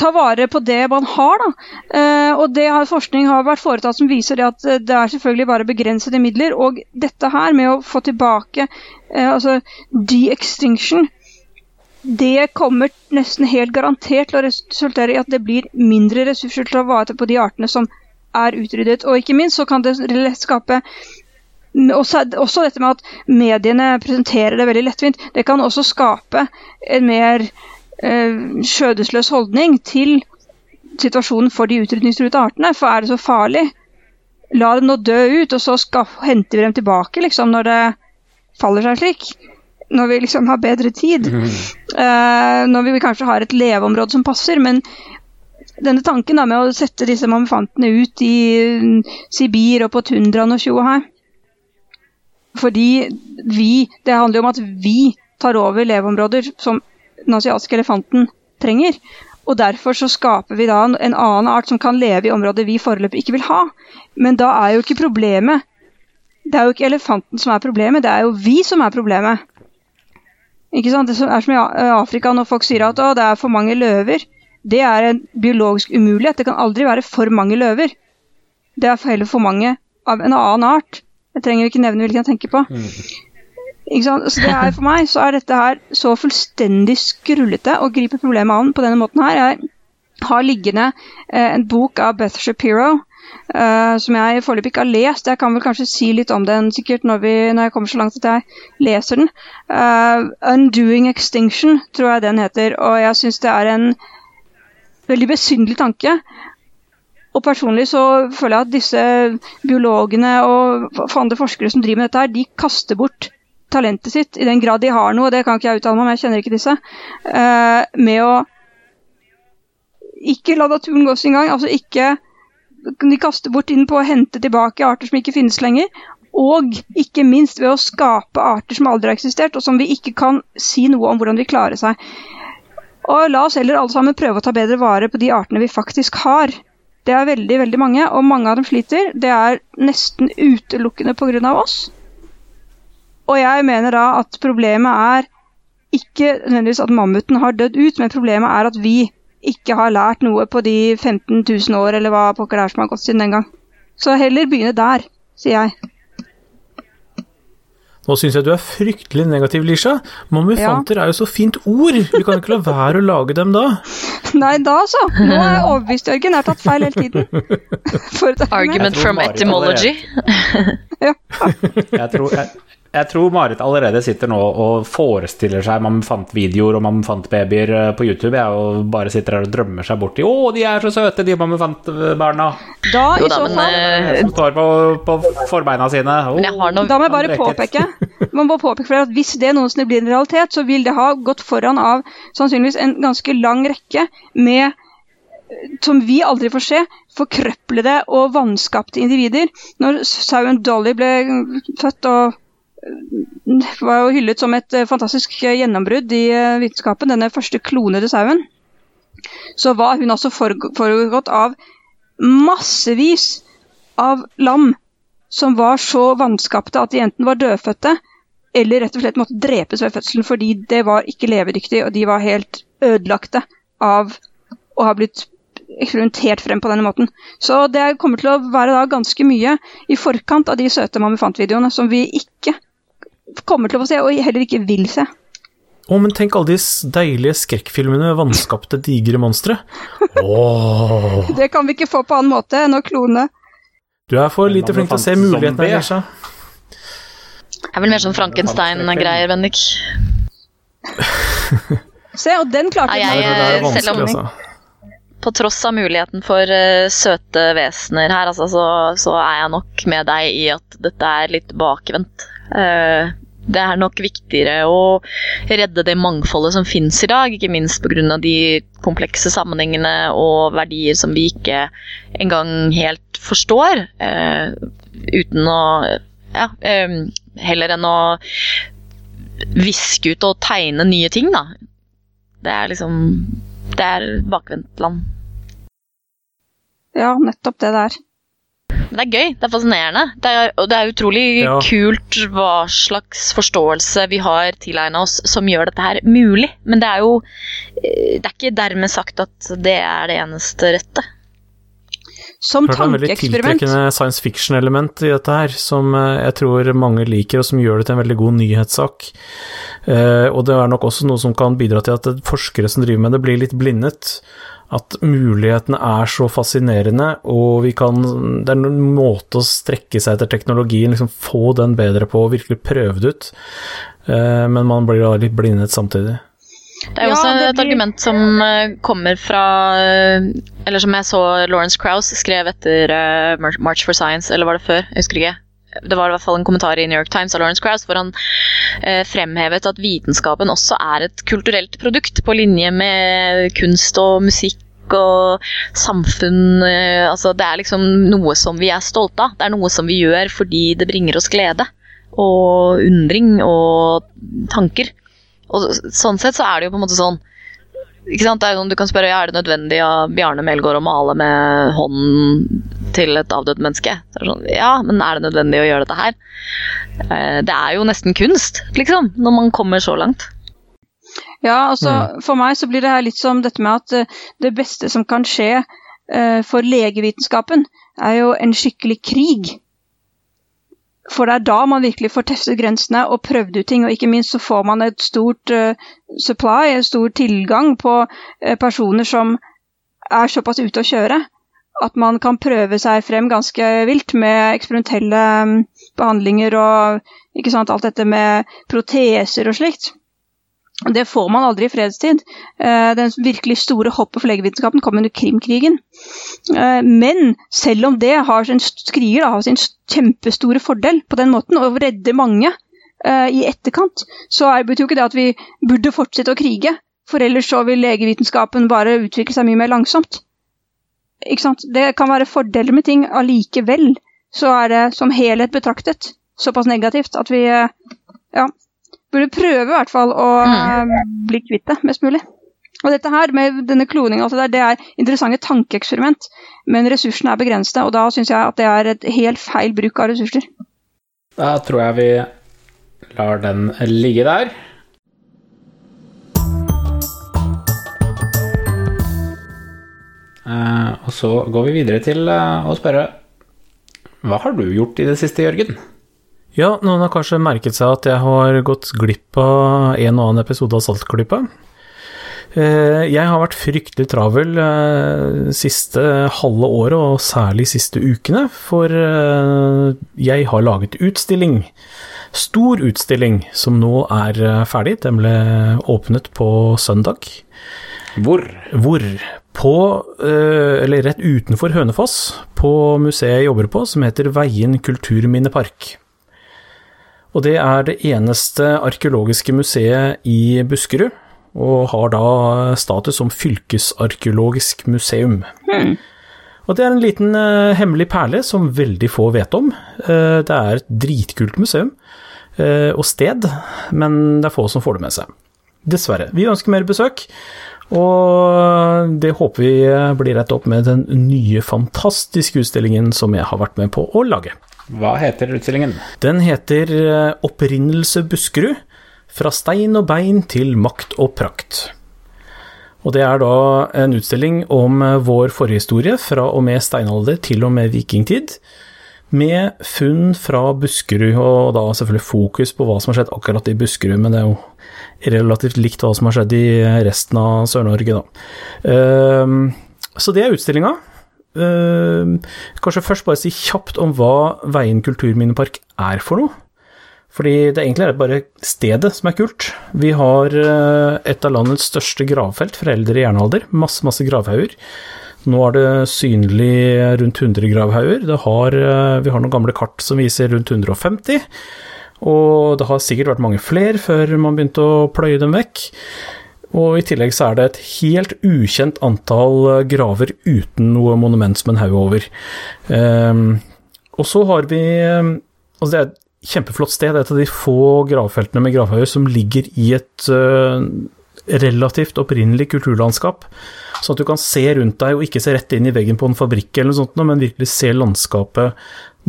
ta vare på det man har. Da. Eh, og det har Forskning har vært foretatt som viser det at eh, det er selvfølgelig bare begrensede midler. Og dette her med å få tilbake eh, altså de-extinction, det kommer nesten helt garantert til å resultere i at det blir mindre ressurser til å vare på de artene som er utryddet. Og ikke minst så kan det lett skape også, også dette med at mediene presenterer det veldig lettvint. Det kan også skape en mer eh, skjødesløs holdning til situasjonen for de utrydningstruede artene. For er det så farlig? La dem nå dø ut, og så skal, henter vi dem tilbake liksom, når det faller seg slik. Når vi liksom har bedre tid. Eh, når vi kanskje har et leveområde som passer. Men denne tanken da, med å sette disse mamfantene ut i mm, Sibir og på tundraen og tjo her Fordi vi Det handler jo om at vi tar over leveområder som den asiatiske elefanten trenger. Og derfor så skaper vi da en en annen art som kan leve i områder vi foreløpig ikke vil ha. Men da er jo ikke problemet Det er jo ikke elefanten som er problemet, det er jo vi som er problemet. Ikke sant? Det som er som i Afrika når folk sier at det er for mange løver. Det er en biologisk umulighet. Det kan aldri være for mange løver. Det er heller for mange av en annen art. Jeg trenger ikke nevne hvilken jeg tenker på. Ikke sant? Så det er For meg så er dette her så fullstendig skrullete å gripe problemet an på denne måten her. Jeg har liggende eh, en bok av Beth Shapiro eh, som jeg foreløpig ikke har lest. Jeg kan vel kanskje si litt om den sikkert når, vi, når jeg kommer så langt at jeg leser den. Uh, 'Undoing Extinction' tror jeg den heter, og jeg syns det er en veldig besynderlig tanke. Og personlig så føler jeg at disse biologene og andre forskere som driver med dette her, de kaster bort talentet sitt, i den grad de har noe, det kan ikke jeg uttale meg om, jeg kjenner ikke disse, uh, med å ikke la naturen gå sin gang. Altså ikke De kaster bort inn på å hente tilbake arter som ikke finnes lenger. Og ikke minst ved å skape arter som aldri har eksistert, og som vi ikke kan si noe om hvordan de klarer seg. Og la oss heller alle sammen prøve å ta bedre vare på de artene vi faktisk har. Det er veldig, veldig mange, og mange av dem sliter. Det er nesten utelukkende pga. oss. Og jeg mener da at problemet er ikke nødvendigvis at mammuten har dødd ut, men problemet er at vi ikke har lært noe på de 15 000 år, eller hva pokker det er som har gått siden den gang. Så heller begynne der, sier jeg.
Nå syns jeg du er fryktelig negativ, Lisha. Mammufanter er jo så fint ord. Vi kan ikke la være å lage dem da.
Nei, da så. Nå er jeg overbevist, Jørgen. Jeg har tatt feil hele tiden.
Argument from etymology. ja.
Jeg tror, jeg, jeg tror Marit allerede sitter nå og forestiller seg man fant videoer og mamufant-babyer eh, på YouTube. Jeg og bare sitter her og drømmer seg borti i 'Å, de er så søte, de man fant barna'.
Da,
Jo
i så
men
fall,
eh,
Som står på, på forbeina sine. Oh,
Men jeg har noe-
Da må jeg bare påpeke man må påpeke for at hvis det noensinne blir en realitet, så vil det ha gått foran av sannsynligvis en ganske lang rekke med som vi aldri får se, forkrøplede og vanskapte individer. Når sauen Dolly ble født og var jo hyllet som et øh, fantastisk gjennombrudd i øh, vitenskapen, denne første klonede sauen, så var hun altså foregått av massevis av lam som var så vanskapte at de enten var dødfødte eller rett og slett måtte drepes ved fødselen fordi det var ikke levedyktig, og de var helt ødelagte av å ha blitt eksperimentert frem på denne måten. Så det kommer til å være da ganske mye i forkant av de søte mamufant-videoene som vi ikke kommer til å få se, og heller ikke vil se.
Å, men tenk alle de deilige skrekkfilmene med vanskapte, digre monstre. Oh.
Det kan vi ikke få på annen måte enn å klone.
Du er for lite flink til å se mulighetene, Elisha.
Det er vel mer sånn Frankenstein-greier, Bendik.
Se, og den klarte
Det
jeg- selv om-
altså.
På tross av muligheten for uh, søte vesener her, altså, så, så er jeg nok med deg i at dette er litt bakvendt. Eh, det er nok viktigere å redde det mangfoldet som finnes i dag, ikke minst pga. de komplekse sammenhengene og verdier som vi ikke engang helt forstår, eh, uten å Ja, eh, heller enn å viske ut og tegne nye ting, da. Det er liksom Det er bakvendtland.
Ja, nettopp det der.
Men det er gøy, det er fascinerende. Det er, og det er utrolig
Ja.
kult hva slags forståelse vi har tilegna oss som gjør dette her mulig. Men det er jo eh, Det er ikke dermed sagt at det er det eneste rette.
Som tankeeksperiment.
Det er et veldig tiltrekkende science fiction-element i dette her, som eh, jeg tror mange liker, og som gjør det til en veldig god nyhetssak. Eh, og det er nok også noe som kan bidra til at forskere som driver med det, blir litt blindet. At mulighetene er så fascinerende, og vi kan Det er en måte å strekke seg etter teknologien, liksom få den bedre på, og virkelig prøve det ut. Eh, men man blir da litt blindet samtidig.
Det er jo
Ja,
også
det
et argument som eh, kommer fra eh, Eller som jeg så Lawrence Krauss skrev etter March for Science, eller var det før? Jeg husker ikke. Det var i hvert fall en kommentar i New York Times av Lawrence Krauss hvor han eh, fremhevet at vitenskapen også er et kulturelt produkt, på linje med kunst og musikk og samfunn. eh, altså Det er liksom noe som vi er stolte av. Det er noe som vi gjør fordi det bringer oss glede og undring og tanker. Og sånn sett så er det jo på en måte sånn ikke sant? Det er sånn, Du kan spørre ja, er det nødvendig av Bjarne Melgaard å male med hånden til et avdødt menneske. Så er det sånn, ja, men er det nødvendig å gjøre dette her? Eh, Det er jo nesten kunst, liksom, når man kommer så langt.
Ja, altså For meg så blir det her litt som dette med at eh, det beste som kan skje eh, for legevitenskapen, er jo en skikkelig krig. For det er da man virkelig får testet grensene og prøvd ut ting, og ikke minst så får man et stort uh, supply, en stor tilgang på uh, personer som er såpass ute å kjøre at man kan prøve seg frem ganske vilt med eksperimentelle um, behandlinger og sant, alt dette med proteser og slikt. Det får man aldri i fredstid. Eh, Den virkelig store hoppet for legevitenskapen kom under Krimkrigen. Eh, Men selv om det har sin kriger har sin kjempestore fordel på den måten, og redder mange eh, i etterkant, så betyr jo ikke det at vi burde fortsette å krige. For ellers så vil legevitenskapen bare utvikle seg mye mer langsomt. Ikke sant? Det kan være fordeler med ting allikevel. Så er det som helhet betraktet såpass negativt at vi ja, burde prøve i hvert fall å mm. bli kvitt det mest mulig. Og dette her med denne kloningen, altså det det er interessante tankeeksperiment, men ressursene er begrensede, og da syns jeg at det er et helt feil bruk av ressurser.
Da tror jeg vi lar den ligge der. Eh, og så går vi videre til eh, å spørre Hva har du gjort i det siste, Jørgen?
Ja, noen har kanskje merket seg at jeg har gått glipp av en og annen episode av Saltklypa. Eh, Jeg har vært fryktelig travel eh, siste halve året, og særlig siste ukene, for eh, jeg har laget utstilling. Stor utstilling som nå er ferdig. Den ble åpnet på søndag.
Hvor?
Hvor? På, eller rett utenfor Hønefoss, på museet jeg jobber på, som heter Veien kulturminnepark. Og det er det eneste arkeologiske museet i Buskerud, og har da status som fylkesarkeologisk museum. Og det er en liten uh, hemmelig perle som veldig få vet om. Uh, det er et dritkult museum uh, og sted, men det er få som får det med seg. Dessverre. Vi ønsker mer besøk, og det håper vi blir rett opp med den nye, fantastiske utstillingen som jeg har vært med på å lage.
Hva heter utstillingen?
Den heter eh, Opprinnelse Buskerud. Fra stein og bein til makt og prakt. Og det er da en utstilling om eh, vår forhistorie fra og med steinalder til og med vikingtid. Med funn fra Buskerud, og da selvfølgelig fokus på hva som har skjedd akkurat i Buskerud, men det er jo relativt likt hva som har skjedd i resten av Sør-Norge, da. Ehm, Så det er utstillinga. Ehm, Kanskje først bare si kjapt om hva Veien kulturminnepark er for noe. Fordi det egentlig er bare stedet som er kult. Vi har uh, et av landets største gravfelt for eldre jernalder. Masse, masse gravhauger. Nå er det synlig rundt 100 gravhauger. Eh, vi har noen gamle kart som viser rundt 150. Og det har sikkert vært mange flere før man begynte å pløye dem vekk. Og i tillegg så er det et helt ukjent antall eh, graver uten noe monument som en haug over. Um, og så har vi eh, Altså, det er et kjempeflott sted. Det er et av de få gravfeltene med gravhauger som ligger i et uh, relativt opprinnelig kulturlandskap. Sånn at du kan se rundt deg, og ikke se rett inn i veggen på en fabrikk eller noe sånt, men virkelig se landskapet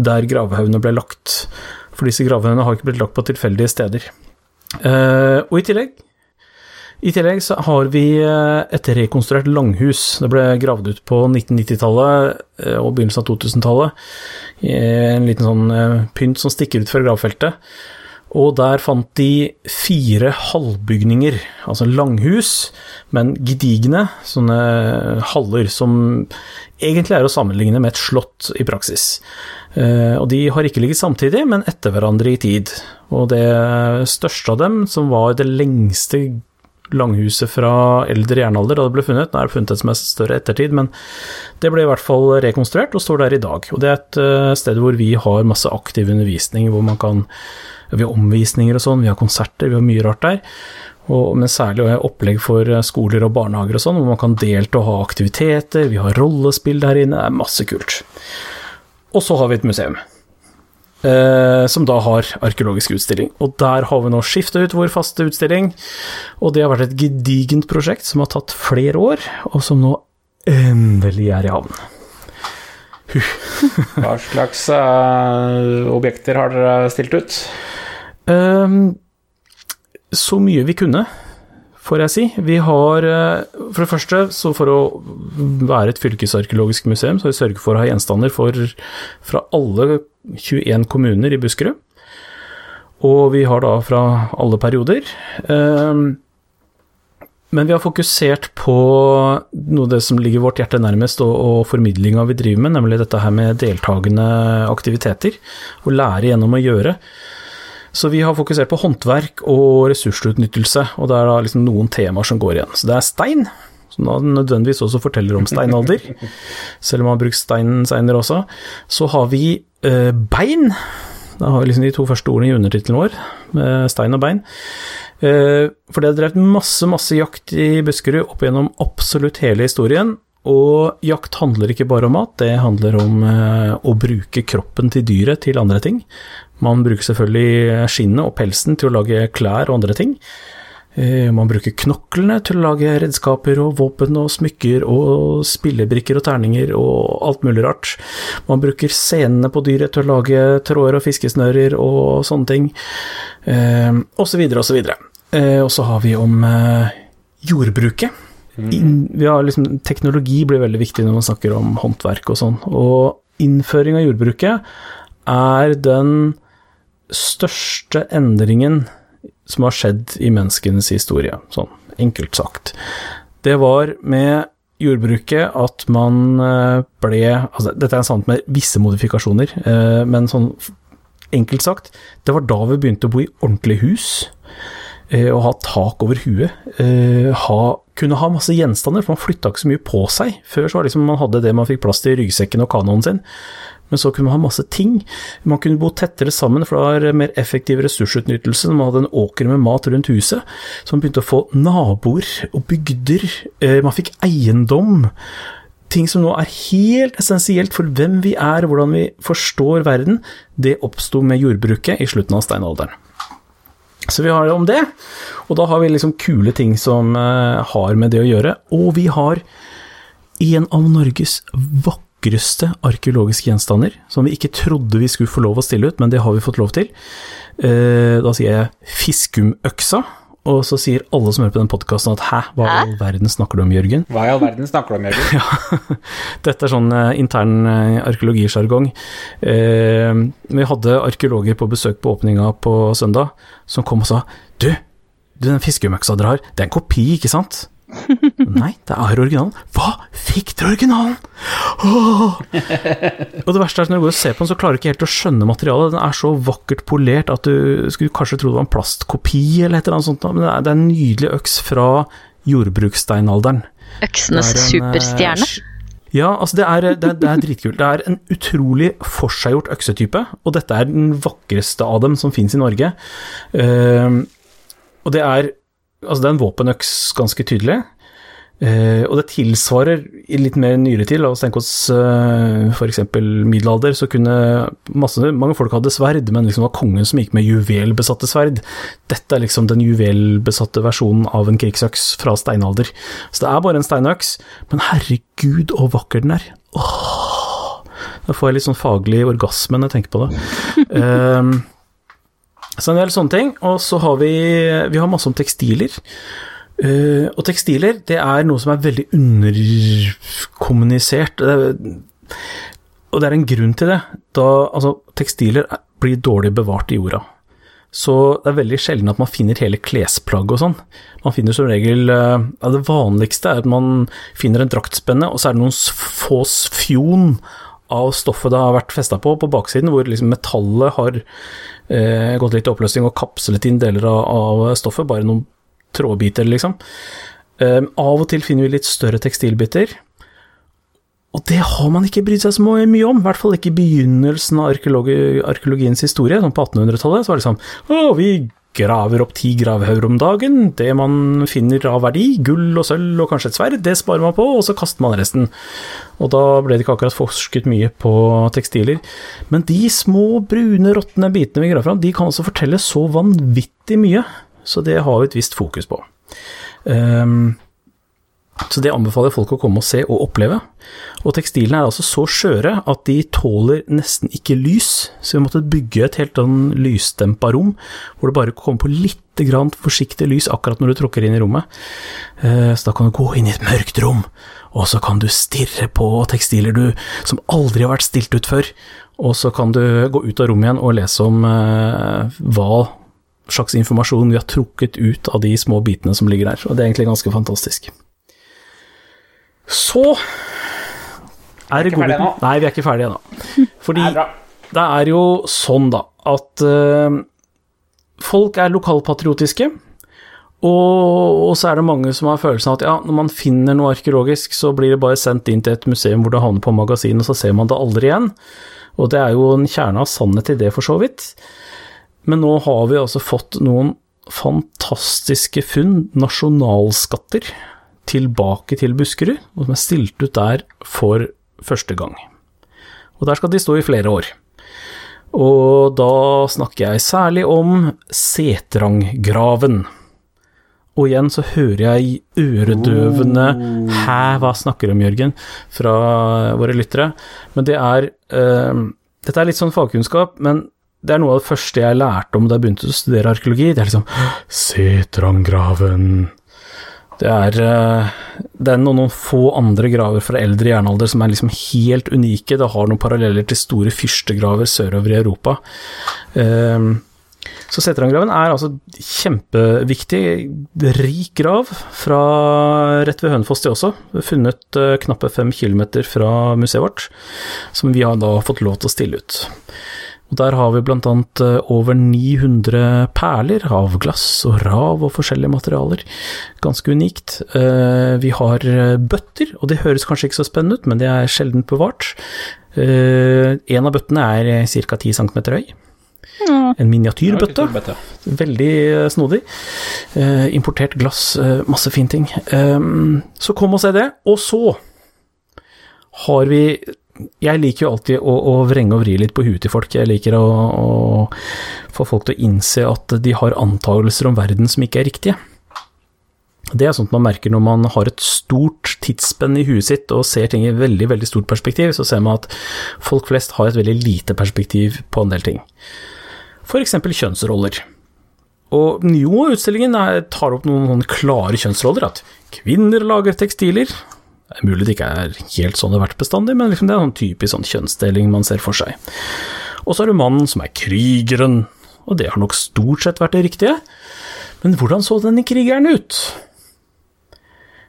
der gravhaugene ble lagt. For disse gravhaugene har ikke blitt lagt på tilfeldige steder. Uh, og i tillegg i tillegg så har vi eh, et rekonstruert langhus. Det ble gravd ut på 1990-tallet eh, og begynnelsen av 2000-tallet. En liten sånn eh, pynt som stikker ut fra gravfeltet. Og der fant de fire halvbygninger, altså langhus, men gedigne sånne haller som egentlig er å sammenligne med et slott i praksis. Og de har ikke ligget samtidig, men etter hverandre i tid. Og det største av dem, som var det lengste langhuset fra eldre jernalder da det ble funnet. Nå er det funnet et som er større ettertid, men det ble i hvert fall rekonstruert og står der i dag. Og det er et uh, sted hvor vi har masse aktiv undervisning, hvor man kan Vi har omvisninger og sånn, vi har konserter, vi har mye rart der. Og, men særlig opplegg for skoler og barnehager og sånn, hvor man kan delta og ha aktiviteter. Vi har rollespill der inne, det er masse kult. Og så har vi et museum. Eh, som da har arkeologisk utstilling. Og der har vi nå skifta ut vår faste utstilling, og det har vært et gedigent prosjekt som har tatt flere år, og som nå endelig er i havn.
Hva slags uh, objekter har dere stilt ut?
Um, så mye vi kunne, får jeg si. Vi har eh, For det første, så for å være et fylkesarkeologisk museum, så har vi sørget for å ha gjenstander for, fra alle 21 kommuner i Buskerud. Og vi har da fra alle perioder. Ehm, Men vi har fokusert på noe av det som ligger vårt hjerte nærmest, og, og formidlinga vi driver med, nemlig dette her med deltakende aktiviteter. Å lære gjennom å gjøre. Så vi har fokusert på håndverk og ressursutnyttelse, og det er da liksom noen temaer som går igjen. Så det er stein, som da nødvendigvis også forteller om steinalder, selv om man har brukt stein senere også. Så har vi eh, bein. Da har vi liksom de to første ordene i undertittelen vår, med stein og bein. Eh, for det er drevet masse, masse jakt i Buskerud opp gjennom absolutt hele historien. Og jakt handler ikke bare om mat, det handler om eh, å bruke kroppen til dyret til andre ting. Man bruker selvfølgelig skinnet og pelsen til å lage klær og andre ting. Eh, Man bruker knoklene til å lage redskaper og våpen og smykker og spillebrikker og terninger og alt mulig rart. Man bruker senene på dyret til å lage tråder og fiskesnører og sånne ting, eh, og så videre og så videre. Og så har vi om jordbruket. Vi har liksom, teknologi blir veldig viktig når man snakker om håndverk og sånn, og innføring av jordbruket er den største endringen som har skjedd i menneskenes historie, sånn enkelt sagt. Det var med jordbruket at man eh, ble altså Dette er sant med visse modifikasjoner, eh, men sånn enkelt sagt, det var da vi begynte å bo i ordentlige hus. Eh, Å ha tak over huet. eh, Ha, kunne ha masse gjenstander, for man flytta ikke så mye på seg. Før så var det liksom man hadde det man fikk plass til i ryggsekken og kanoen sin. Men så kunne man ha masse ting. Man kunne bo tettere sammen, for det var mer effektiv ressursutnyttelse man hadde en åker med mat rundt huset. Så man begynte å få naboer og bygder. Eh, Man fikk eiendom. Ting som nå er helt essensielt for hvem vi er, hvordan vi forstår verden, det oppsto med jordbruket i slutten av steinalderen. Så vi har om det, og da har vi liksom kule ting som eh, har med det å gjøre. Og vi har en av Norges vakreste arkeologiske gjenstander, som vi ikke trodde vi skulle få lov å stille ut, men det har vi fått lov til. Eh, Da sier jeg fiskumøksa, og så sier alle som hører på den podkasten at hæ, hva i all verden snakker du om, Jørgen?
Hva i all verden snakker du om, Jørgen?
Dette er sånn eh, intern eh, arkeologisjargong. Eh, vi hadde arkeologer på besøk på åpninga på søndag, som kom og sa du, du den fiskeøksa dere har, det er en kopi, ikke sant? Nei, det er originalen. Hva? Fikk dere originalen? Åh! og det verste er at når du går og ser på den, så klarer du ikke helt å skjønne materialet. Den er så vakkert polert at du skulle kanskje tro det var en plastkopi eller et eller annet sånt, men det er, det er en nydelig øks fra jordbrukssteinalderen.
Øksenes
en, eh,
superstjerne.
Ja, altså det er, det, er- det er dritkult. Det er en utrolig forseggjort øksetype, og dette er den vakreste av dem som finnes i Norge. Uh, og det er Altså, det er en våpenøks, ganske tydelig. Uh, og det tilsvarer i litt mer nyere tid, la oss tenke oss uh, f.eks. middelalder, så kunne masse, mange folk hadde sverd, men liksom det var kongen som gikk med juvelbesatte sverd. Dette er liksom den juvelbesatte versjonen av en krigsøks fra steinalder. Så det er bare en steinøks, men herregud så vakker den er. Åh, da får jeg litt sånn faglig orgasme når jeg tenker på det. Ehm, så en del sånne ting. Og så har vi, vi har masse om tekstiler. Uh, og tekstiler, det er noe som er veldig underkommunisert. Det og det er en grunn til det. Da, altså, tekstiler er- blir dårlig bevart i jorda. Så det er veldig sjelden at man finner hele klesplagg og sånn. Man finner som regel eh, ja, Det vanligste er at man finner en draktspenne, og så er det noen få fjon av stoffet det har vært festa på, på baksiden, hvor liksom metallet har eh, gått litt i oppløsning og kapslet inn deler av, av stoffet, bare noen trådbiter, liksom. Eh, av og til finner vi litt større tekstilbiter. Og det har man ikke brydd seg så mye om, i hvert fall ikke i begynnelsen av arkeologi, arkeologiens historie, sånn på 1800-tallet. Så var det sånn Å, vi graver opp ti gravhauger om dagen. Det man finner av verdi, gull og sølv og kanskje et sverd, det sparer man på, og så kaster man resten. Og da ble det ikke akkurat forsket mye på tekstiler. Men de små, brune, råtne bitene vi graver fram, de kan altså fortelle så vanvittig mye. Så det har vi et visst fokus på. Ehm, så det anbefaler jeg folk å komme og se og oppleve. Og tekstilene er altså så skjøre at de tåler nesten ikke lys, så vi måtte bygge et helt sånn lysdempa rom, hvor det bare kommer på litt grann forsiktig lys akkurat når du tråkker inn i rommet. Eh, Så da kan du gå inn i et mørkt rom, og så kan du stirre på tekstiler du, som aldri har vært stilt ut før, og så kan du gå ut av rommet igjen og lese om eh, hva slags informasjon vi har trukket ut av de små bitene som ligger der, og det er egentlig ganske fantastisk. Så er det godbiten. Nei, vi er ikke ferdige ennå. Fordi
Det er
det er jo sånn, da, at uh, folk er lokalpatriotiske. Og, og så er det mange som har følelsen av at ja, når man finner noe arkeologisk, så blir det bare sendt inn til et museum hvor det havner på magasin, og så ser man det aldri igjen. Og det er jo en kjerne av sannhet i det, for så vidt. Men nå har vi altså fått noen fantastiske funn, nasjonalskatter, tilbake til Buskerud, og som er stilt ut der for første gang. Og der skal de stå i flere år. Og da snakker jeg særlig om Setranggraven. Og igjen så hører jeg øredøvende Hæ, hva snakker du om, Jørgen? fra våre lyttere. Men det er eh, Dette er litt sånn fagkunnskap, men det er noe av det første jeg lærte om da jeg begynte å studere arkeologi. Det er liksom Setranggraven. Det er, eh, det er noen, noen få andre graver fra eldre jernalder som er liksom helt unike. Det har noen paralleller til store fyrstegraver sørover i Europa. Eh, Så Setrangraven er altså kjempeviktig, rik grav fra rett ved Hønefoss det også. Funnet uh, knappe fem kilometer fra museet vårt, som vi har da fått lov til å stille ut. Og Der har vi blant annet uh, over 900 perler av glass og rav og forskjellige materialer. Ganske unikt. Uh, vi har bøtter, og det høres kanskje ikke så spennende ut, men det er sjelden bevart. en av bøttene er ca. 10 cm høy. En miniatyrbøtte. Veldig eh, snodig. Eh, importert glass, eh, masse fine ting. Eh, så kom og se det. Og så har vi Jeg liker jo alltid å, å vrenge og vri litt på huet til folk. Jeg liker å, å få folk til å innse at de har antakelser om verden som ikke er riktige. Det er sånt man merker når man har et stort tidsspenn i huet sitt og ser ting i veldig veldig stort perspektiv, så ser man at folk flest har et veldig lite perspektiv på en del ting f.eks. kjønnsroller. Og jo, utstillingen tar opp noen klare kjønnsroller, at kvinner lager tekstiler. Det er mulig det ikke er helt sånn det har vært bestandig, men liksom det er en typisk sånn kjønnsdeling man ser for seg. Og så er det mannen som er krigeren, og det har nok stort sett vært det riktige. Men hvordan så denne krigeren ut?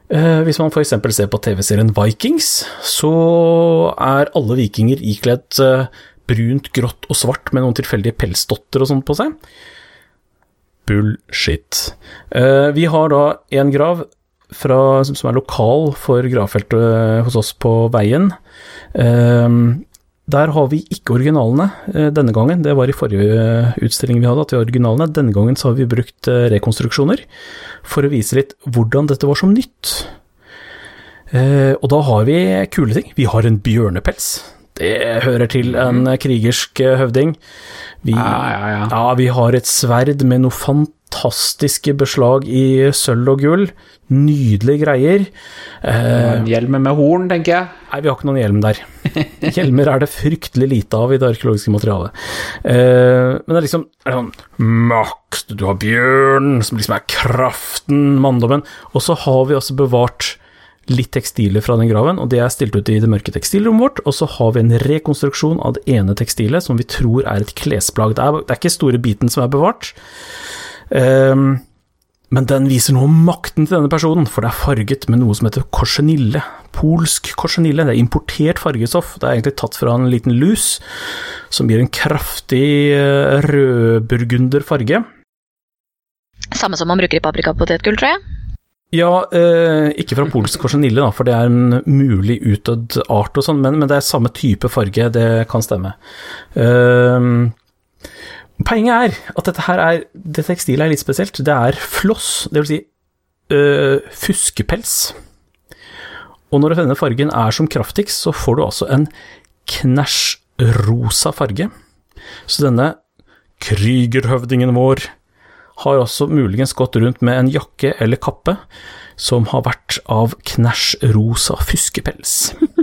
Eh, hvis man f.eks. ser på TV-serien Vikings, så er alle vikinger ikledd eh, brunt, grått og svart med noen tilfeldige pelsdotter og sånt på seg. Bullshit. Uh, vi har da en grav fra, som er lokal for gravfeltet hos oss på Veien. Uh, der har vi ikke originalene uh, denne gangen. Det var i forrige utstilling vi hadde at vi har originalene. Denne gangen så har vi brukt rekonstruksjoner for å vise litt hvordan dette var som nytt. og da har vi kule ting. Vi har en bjørnepels. Det hører til en mhm. krigersk eh, høvding. Vi, ja, ja, ja. ja, vi har et sverd med noe fantastiske beslag i sølv og gull. Nydelige greier.
Eh, Hjelmer med horn, tenker jeg.
Nei, vi har ikke noen hjelm der. Hjelmer er det fryktelig lite av i det arkeologiske materialet. Eh, men det er liksom er det sånn Makt, du har bjørn, som liksom er kraften, manndommen. Og så har vi også bevart litt tekstiler fra den graven, og det er stilt ut i det mørke tekstilrommet vårt. Og så har vi en rekonstruksjon av det ene tekstilet som vi tror er et klesplagg. Det er, det er ikke store biten som er bevart. Um, men den viser noe om makten til denne personen, for det er farget med noe som heter korsenille. Polsk korsenille. Det er importert fargestoff. Det er egentlig tatt fra en liten lus, som gir en kraftig eh, rødburgunder farge.
Samme som man bruker i paprikapotetgull, tror jeg.
Ja, eh, ikke fra polsk korsenille, da, for det er en mulig utdødd art og sånn, men, men, det er samme type farge, det kan stemme. Eh, poenget er at dette her er Det tekstilet er litt spesielt. Det er floss, det vil si øh, fuskepels. Og når denne fargen er som kraftigst, så får du altså en knæsj rosa farge. Så denne krygerhøvdingen vår har også muligens gått rundt med en jakke eller kappe som har vært av knæsj rosa fuskepels.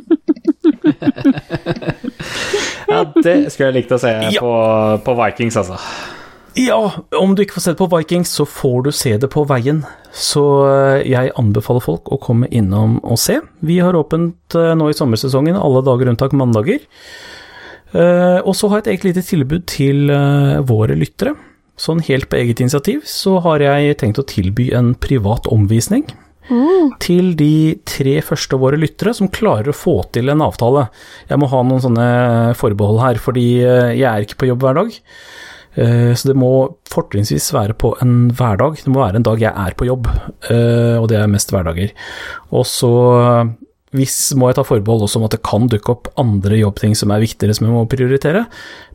ja, det skulle jeg likt å se ja. på, på, Vikings, altså.
Ja, om du ikke får se det på Vikings, så får du se det på veien. Så eh, jeg anbefaler folk å komme innom og se. Vi har åpent eh, nå i sommersesongen alle dager unntak mandager. Eh, og så har jeg et eget lite tilbud til våre lyttere. Sånn helt på eget initiativ så har jeg tenkt å tilby en privat omvisning. Mm. Til de tre første av våre lyttere som klarer å få til en avtale. Jeg må ha noen sånne forbehold her, fordi eh, jeg er ikke på jobb hver dag. Eh, så det må fortrinnsvis være på en hverdag. Det må være en dag jeg er på jobb, eh, og det er mest hverdager. Og så hvis må jeg ta forbehold også om at det kan dukke opp andre jobbting som er viktigere som jeg må prioritere,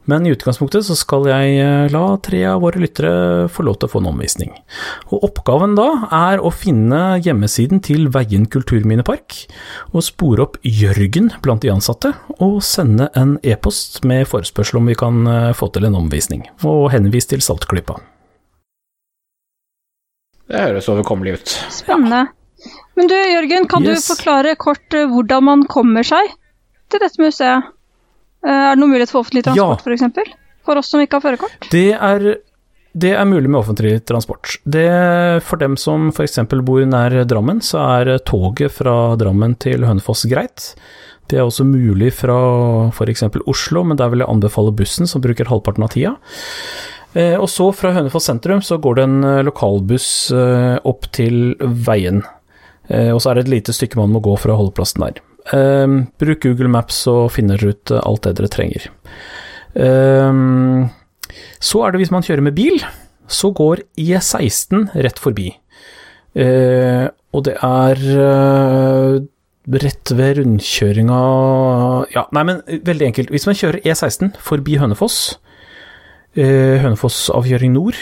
men i utgangspunktet så skal jeg eh, la tre av våre lyttere få lov til å få en omvisning. Og oppgaven da er å finne hjemmesiden til Veien kulturminnepark, og spore opp Jørgen blant de ansatte, og sende en e-post med forespørsel om vi kan eh, få til en omvisning, og henvise til Saltklypa.
Det høres overkommelig ut.
Spennende. Men du Jørgen, kan yes. du forklare kort eh, hvordan man kommer seg til dette museet? Eh, er det noen mulighet for offentlig transport, ja. f.eks.? For, for oss som ikke har førerkort?
Det er, det er mulig med offentlig transport. Det, for dem som f.eks. bor nær Drammen, så er toget fra Drammen til Hønefoss greit. Det er også mulig fra f.eks. Oslo, men der vil jeg anbefale bussen, som bruker halvparten av tida. Eh, og så fra Hønefoss sentrum så går det en lokalbuss opp til Veien. Eh, og så er det et lite stykke man må gå fra holdeplassen der. Eh, bruk Google Maps og finner ut eh, alt det dere trenger. Eh, så er det hvis man kjører med bil, så går E16 rett forbi. Og det er rett ved rundkjøringa Ja, nei, men veldig enkelt. Hvis man kjører E16 forbi Hønefoss, eh, Hønefoss-avkjøring nord,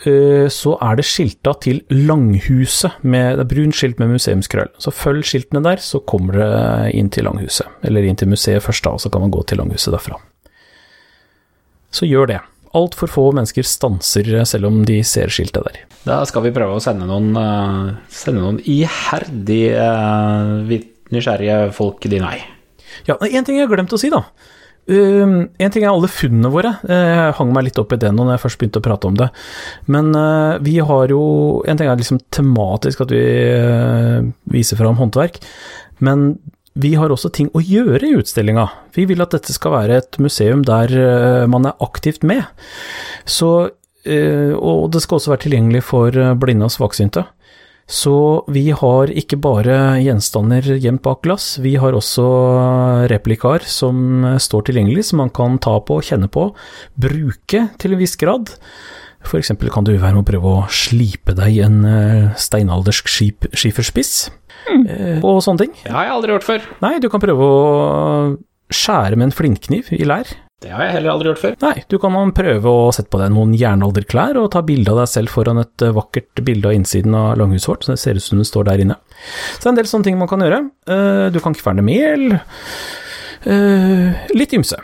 så er det skilta til Langhuset, med det er brunt skilt med museumskrøll. Så følg skiltene der, så kommer det inn til Langhuset. Eller inn til museet først, da, og så kan man gå til Langhuset derfra. Så gjør det. Altfor få mennesker stanser selv om de ser skiltet der.
Da skal vi prøve å sende noen, eh, sende noen iherdig eh, nysgjerrige folk din vei.
Ja, En ting jeg har glemt å si, da. Um, en ting er alle funnene våre. Eh, Jeg hang meg litt opp i det nå når jeg først begynte å prate om det. Men uh, vi har jo En ting er liksom tematisk at vi uh, viser fram håndverk, men vi har også ting å gjøre i utstillinga. Vi vil at dette skal være et museum der man er aktivt med. Så, og det skal også være tilgjengelig for blinde og svaksynte. Så vi har ikke bare gjenstander gjemt bak glass, vi har også replikaer som står tilgjengelig, som man kan ta på, kjenne på, bruke til en viss grad. Eksempel kan du være med å prøve å slipe deg en eh, steinaldersk skip, skiferspiss, mm. og sånne ting.
Det har jeg aldri gjort før.
Nei, du kan prøve å skjære med en flintkniv i lær.
Det har jeg heller aldri gjort før.
Nei, du kan prøve å sette på deg noen jernalderklær og ta bilde av deg selv foran et eh, vakkert bilde av innsiden av langhuset vårt, så det ser ut som du står der inne. Så det er en del sånne ting man kan gjøre. Eh, Du kan kverne mel. eh, Litt ymse.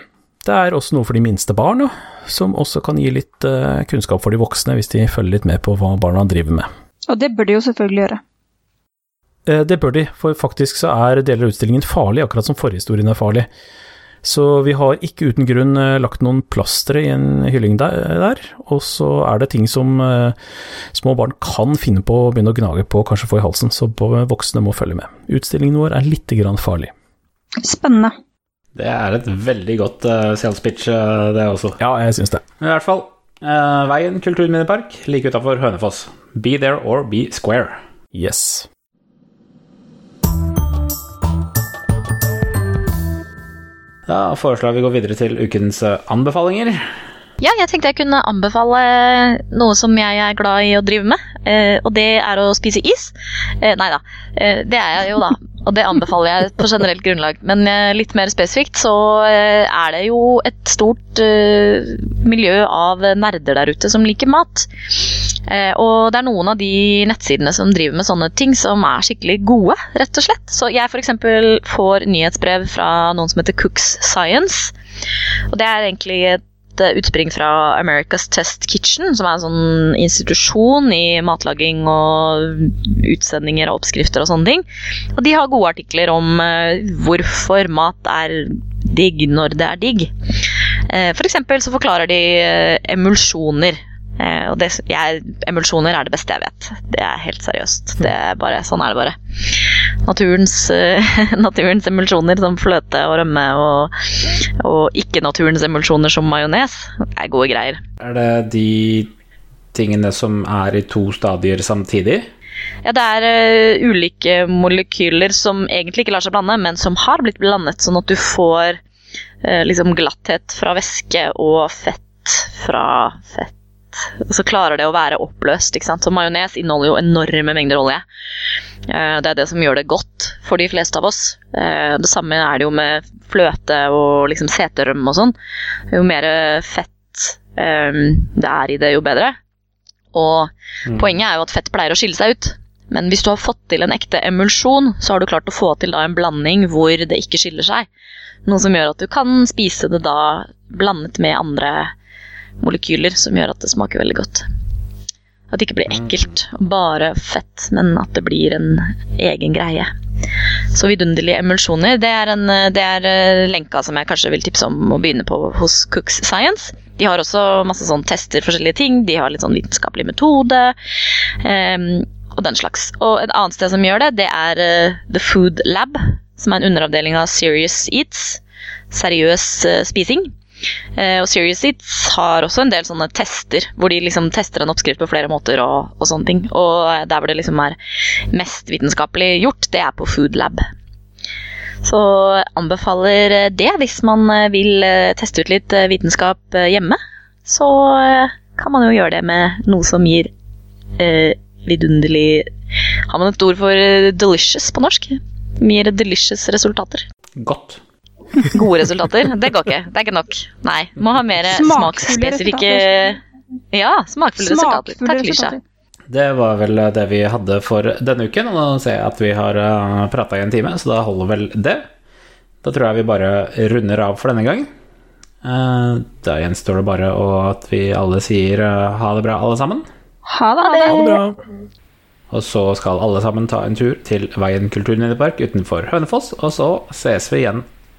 Det er også noe for de minste barna, som også kan gi litt kunnskap for de voksne, hvis de følger litt med på hva barna driver med.
Og det bør de jo selvfølgelig gjøre.
Eh, Det bør de, for faktisk så er deler av utstillingen farlig, akkurat som forhistorien er farlig. Så vi har ikke uten grunn eh, lagt noen plastre i en hylling der, der, og så er det ting som eh, små barn kan finne på å begynne å gnage på, kanskje få i halsen, så voksne må følge med. Utstillingen vår er litt grann farlig.
Spennende.
Det er et veldig godt uh, sales pitch, eh, det også.
Ja, jeg syns det.
I hvert fall. Uh, veien kulturminnepark like utafor Hønefoss. Be there or be square.
Yes.
Da foreslår jeg vi går videre til ukens eh, anbefalinger.
Ja, jeg tenkte jeg kunne anbefale noe som jeg er glad i å drive med, eh, og det er å spise is. Eh, nei da, eh, det er jeg jo da, og det anbefaler jeg på generelt grunnlag. Men eh, litt mer spesifikt så er det jo et stort miljø av nerder der ute som liker mat. Og det er noen av de nettsidene som driver med sånne ting som er skikkelig gode, rett og slett. Så jeg f.eks. får nyhetsbrev fra noen som heter Cooks Science. Og det er egentlig et eh, utspring fra America's Test Kitchen, som er en sånn institusjon i matlaging og utsendinger og oppskrifter og sånne ting. Og de har gode artikler om eh, hvorfor mat er digg når det er digg. Eh, For eksempel så forklarer de emulsjoner. Og det, jeg, emulsjoner er det beste jeg vet. Det er helt seriøst. Det er bare, sånn er det bare. Naturens, eh, naturens emulsjoner som fløte og rømme og, og ikke-naturens emulsjoner som majones er gode greier.
Er det de tingene som er i to stadier samtidig?
Ja, det er eh, ulike molekyler som egentlig ikke lar seg blande, men som har blitt blandet, sånn at du får eh, liksom glatthet fra væske og fett fra fett. Så klarer det å være oppløst. ikke sant? Så Majones inneholder jo enorme mengder olje. Eh, Det er det som gjør det godt for de fleste av oss. Eh, Det samme er det jo med fløte og liksom seterøm og sånn. Jo mer fett eh, det er i det, jo bedre. Og poenget er jo at fett pleier å skille seg ut. Men hvis du har fått til en ekte emulsjon, så har du klart å få til da en blanding hvor det ikke skiller seg. Noe som gjør at du kan spise det da blandet med andre molekyler, som gjør at det smaker veldig godt. At det ikke blir ekkelt bare fett, men at det blir en egen greie. Så vidunderlige emulsjoner, det er, en, det er eh, lenka som jeg kanskje vil tipse om å begynne på hos Cooks Science. De har også masse sånn tester forskjellige ting, de har litt sånn vitenskapelig metode. Um, og den slags. Og et annet sted som gjør det, det er uh, The Food Lab, som er en underavdeling av Serious Eats. Seriøs uh, spising. Eh, og Serious Eats har også en del sånne tester, hvor de liksom tester en oppskrift på flere måter og, og sånne ting. Og der hvor det liksom er mest vitenskapelig gjort, det er på Food Lab. Så anbefaler eh, det hvis man eh, vil eh, teste ut litt eh, vitenskap eh, hjemme. Så eh, kan man jo gjøre det med noe som gir eh, vidunderlig Har man et ord for eh, delicious på norsk? Gir delicious resultater.
Godt.
Gode resultater? Det går ikke. Det er ikke nok. Nei. Må ha mer smaksspesifikke Ja, smakfulle resultater. Takk, Lisha.
Det var vel det vi hadde for denne uken, og nå ser jeg at vi har prata i en time, så da holder vel det. Da tror jeg vi bare runder av for denne gang. Eh, Da gjenstår det bare at vi alle sier eh, ha det bra, alle sammen.
Ha det.
Ha det bra.
Og så skal alle sammen ta en tur til Veien kulturminnepark utenfor Hønefoss, og så ses vi igjen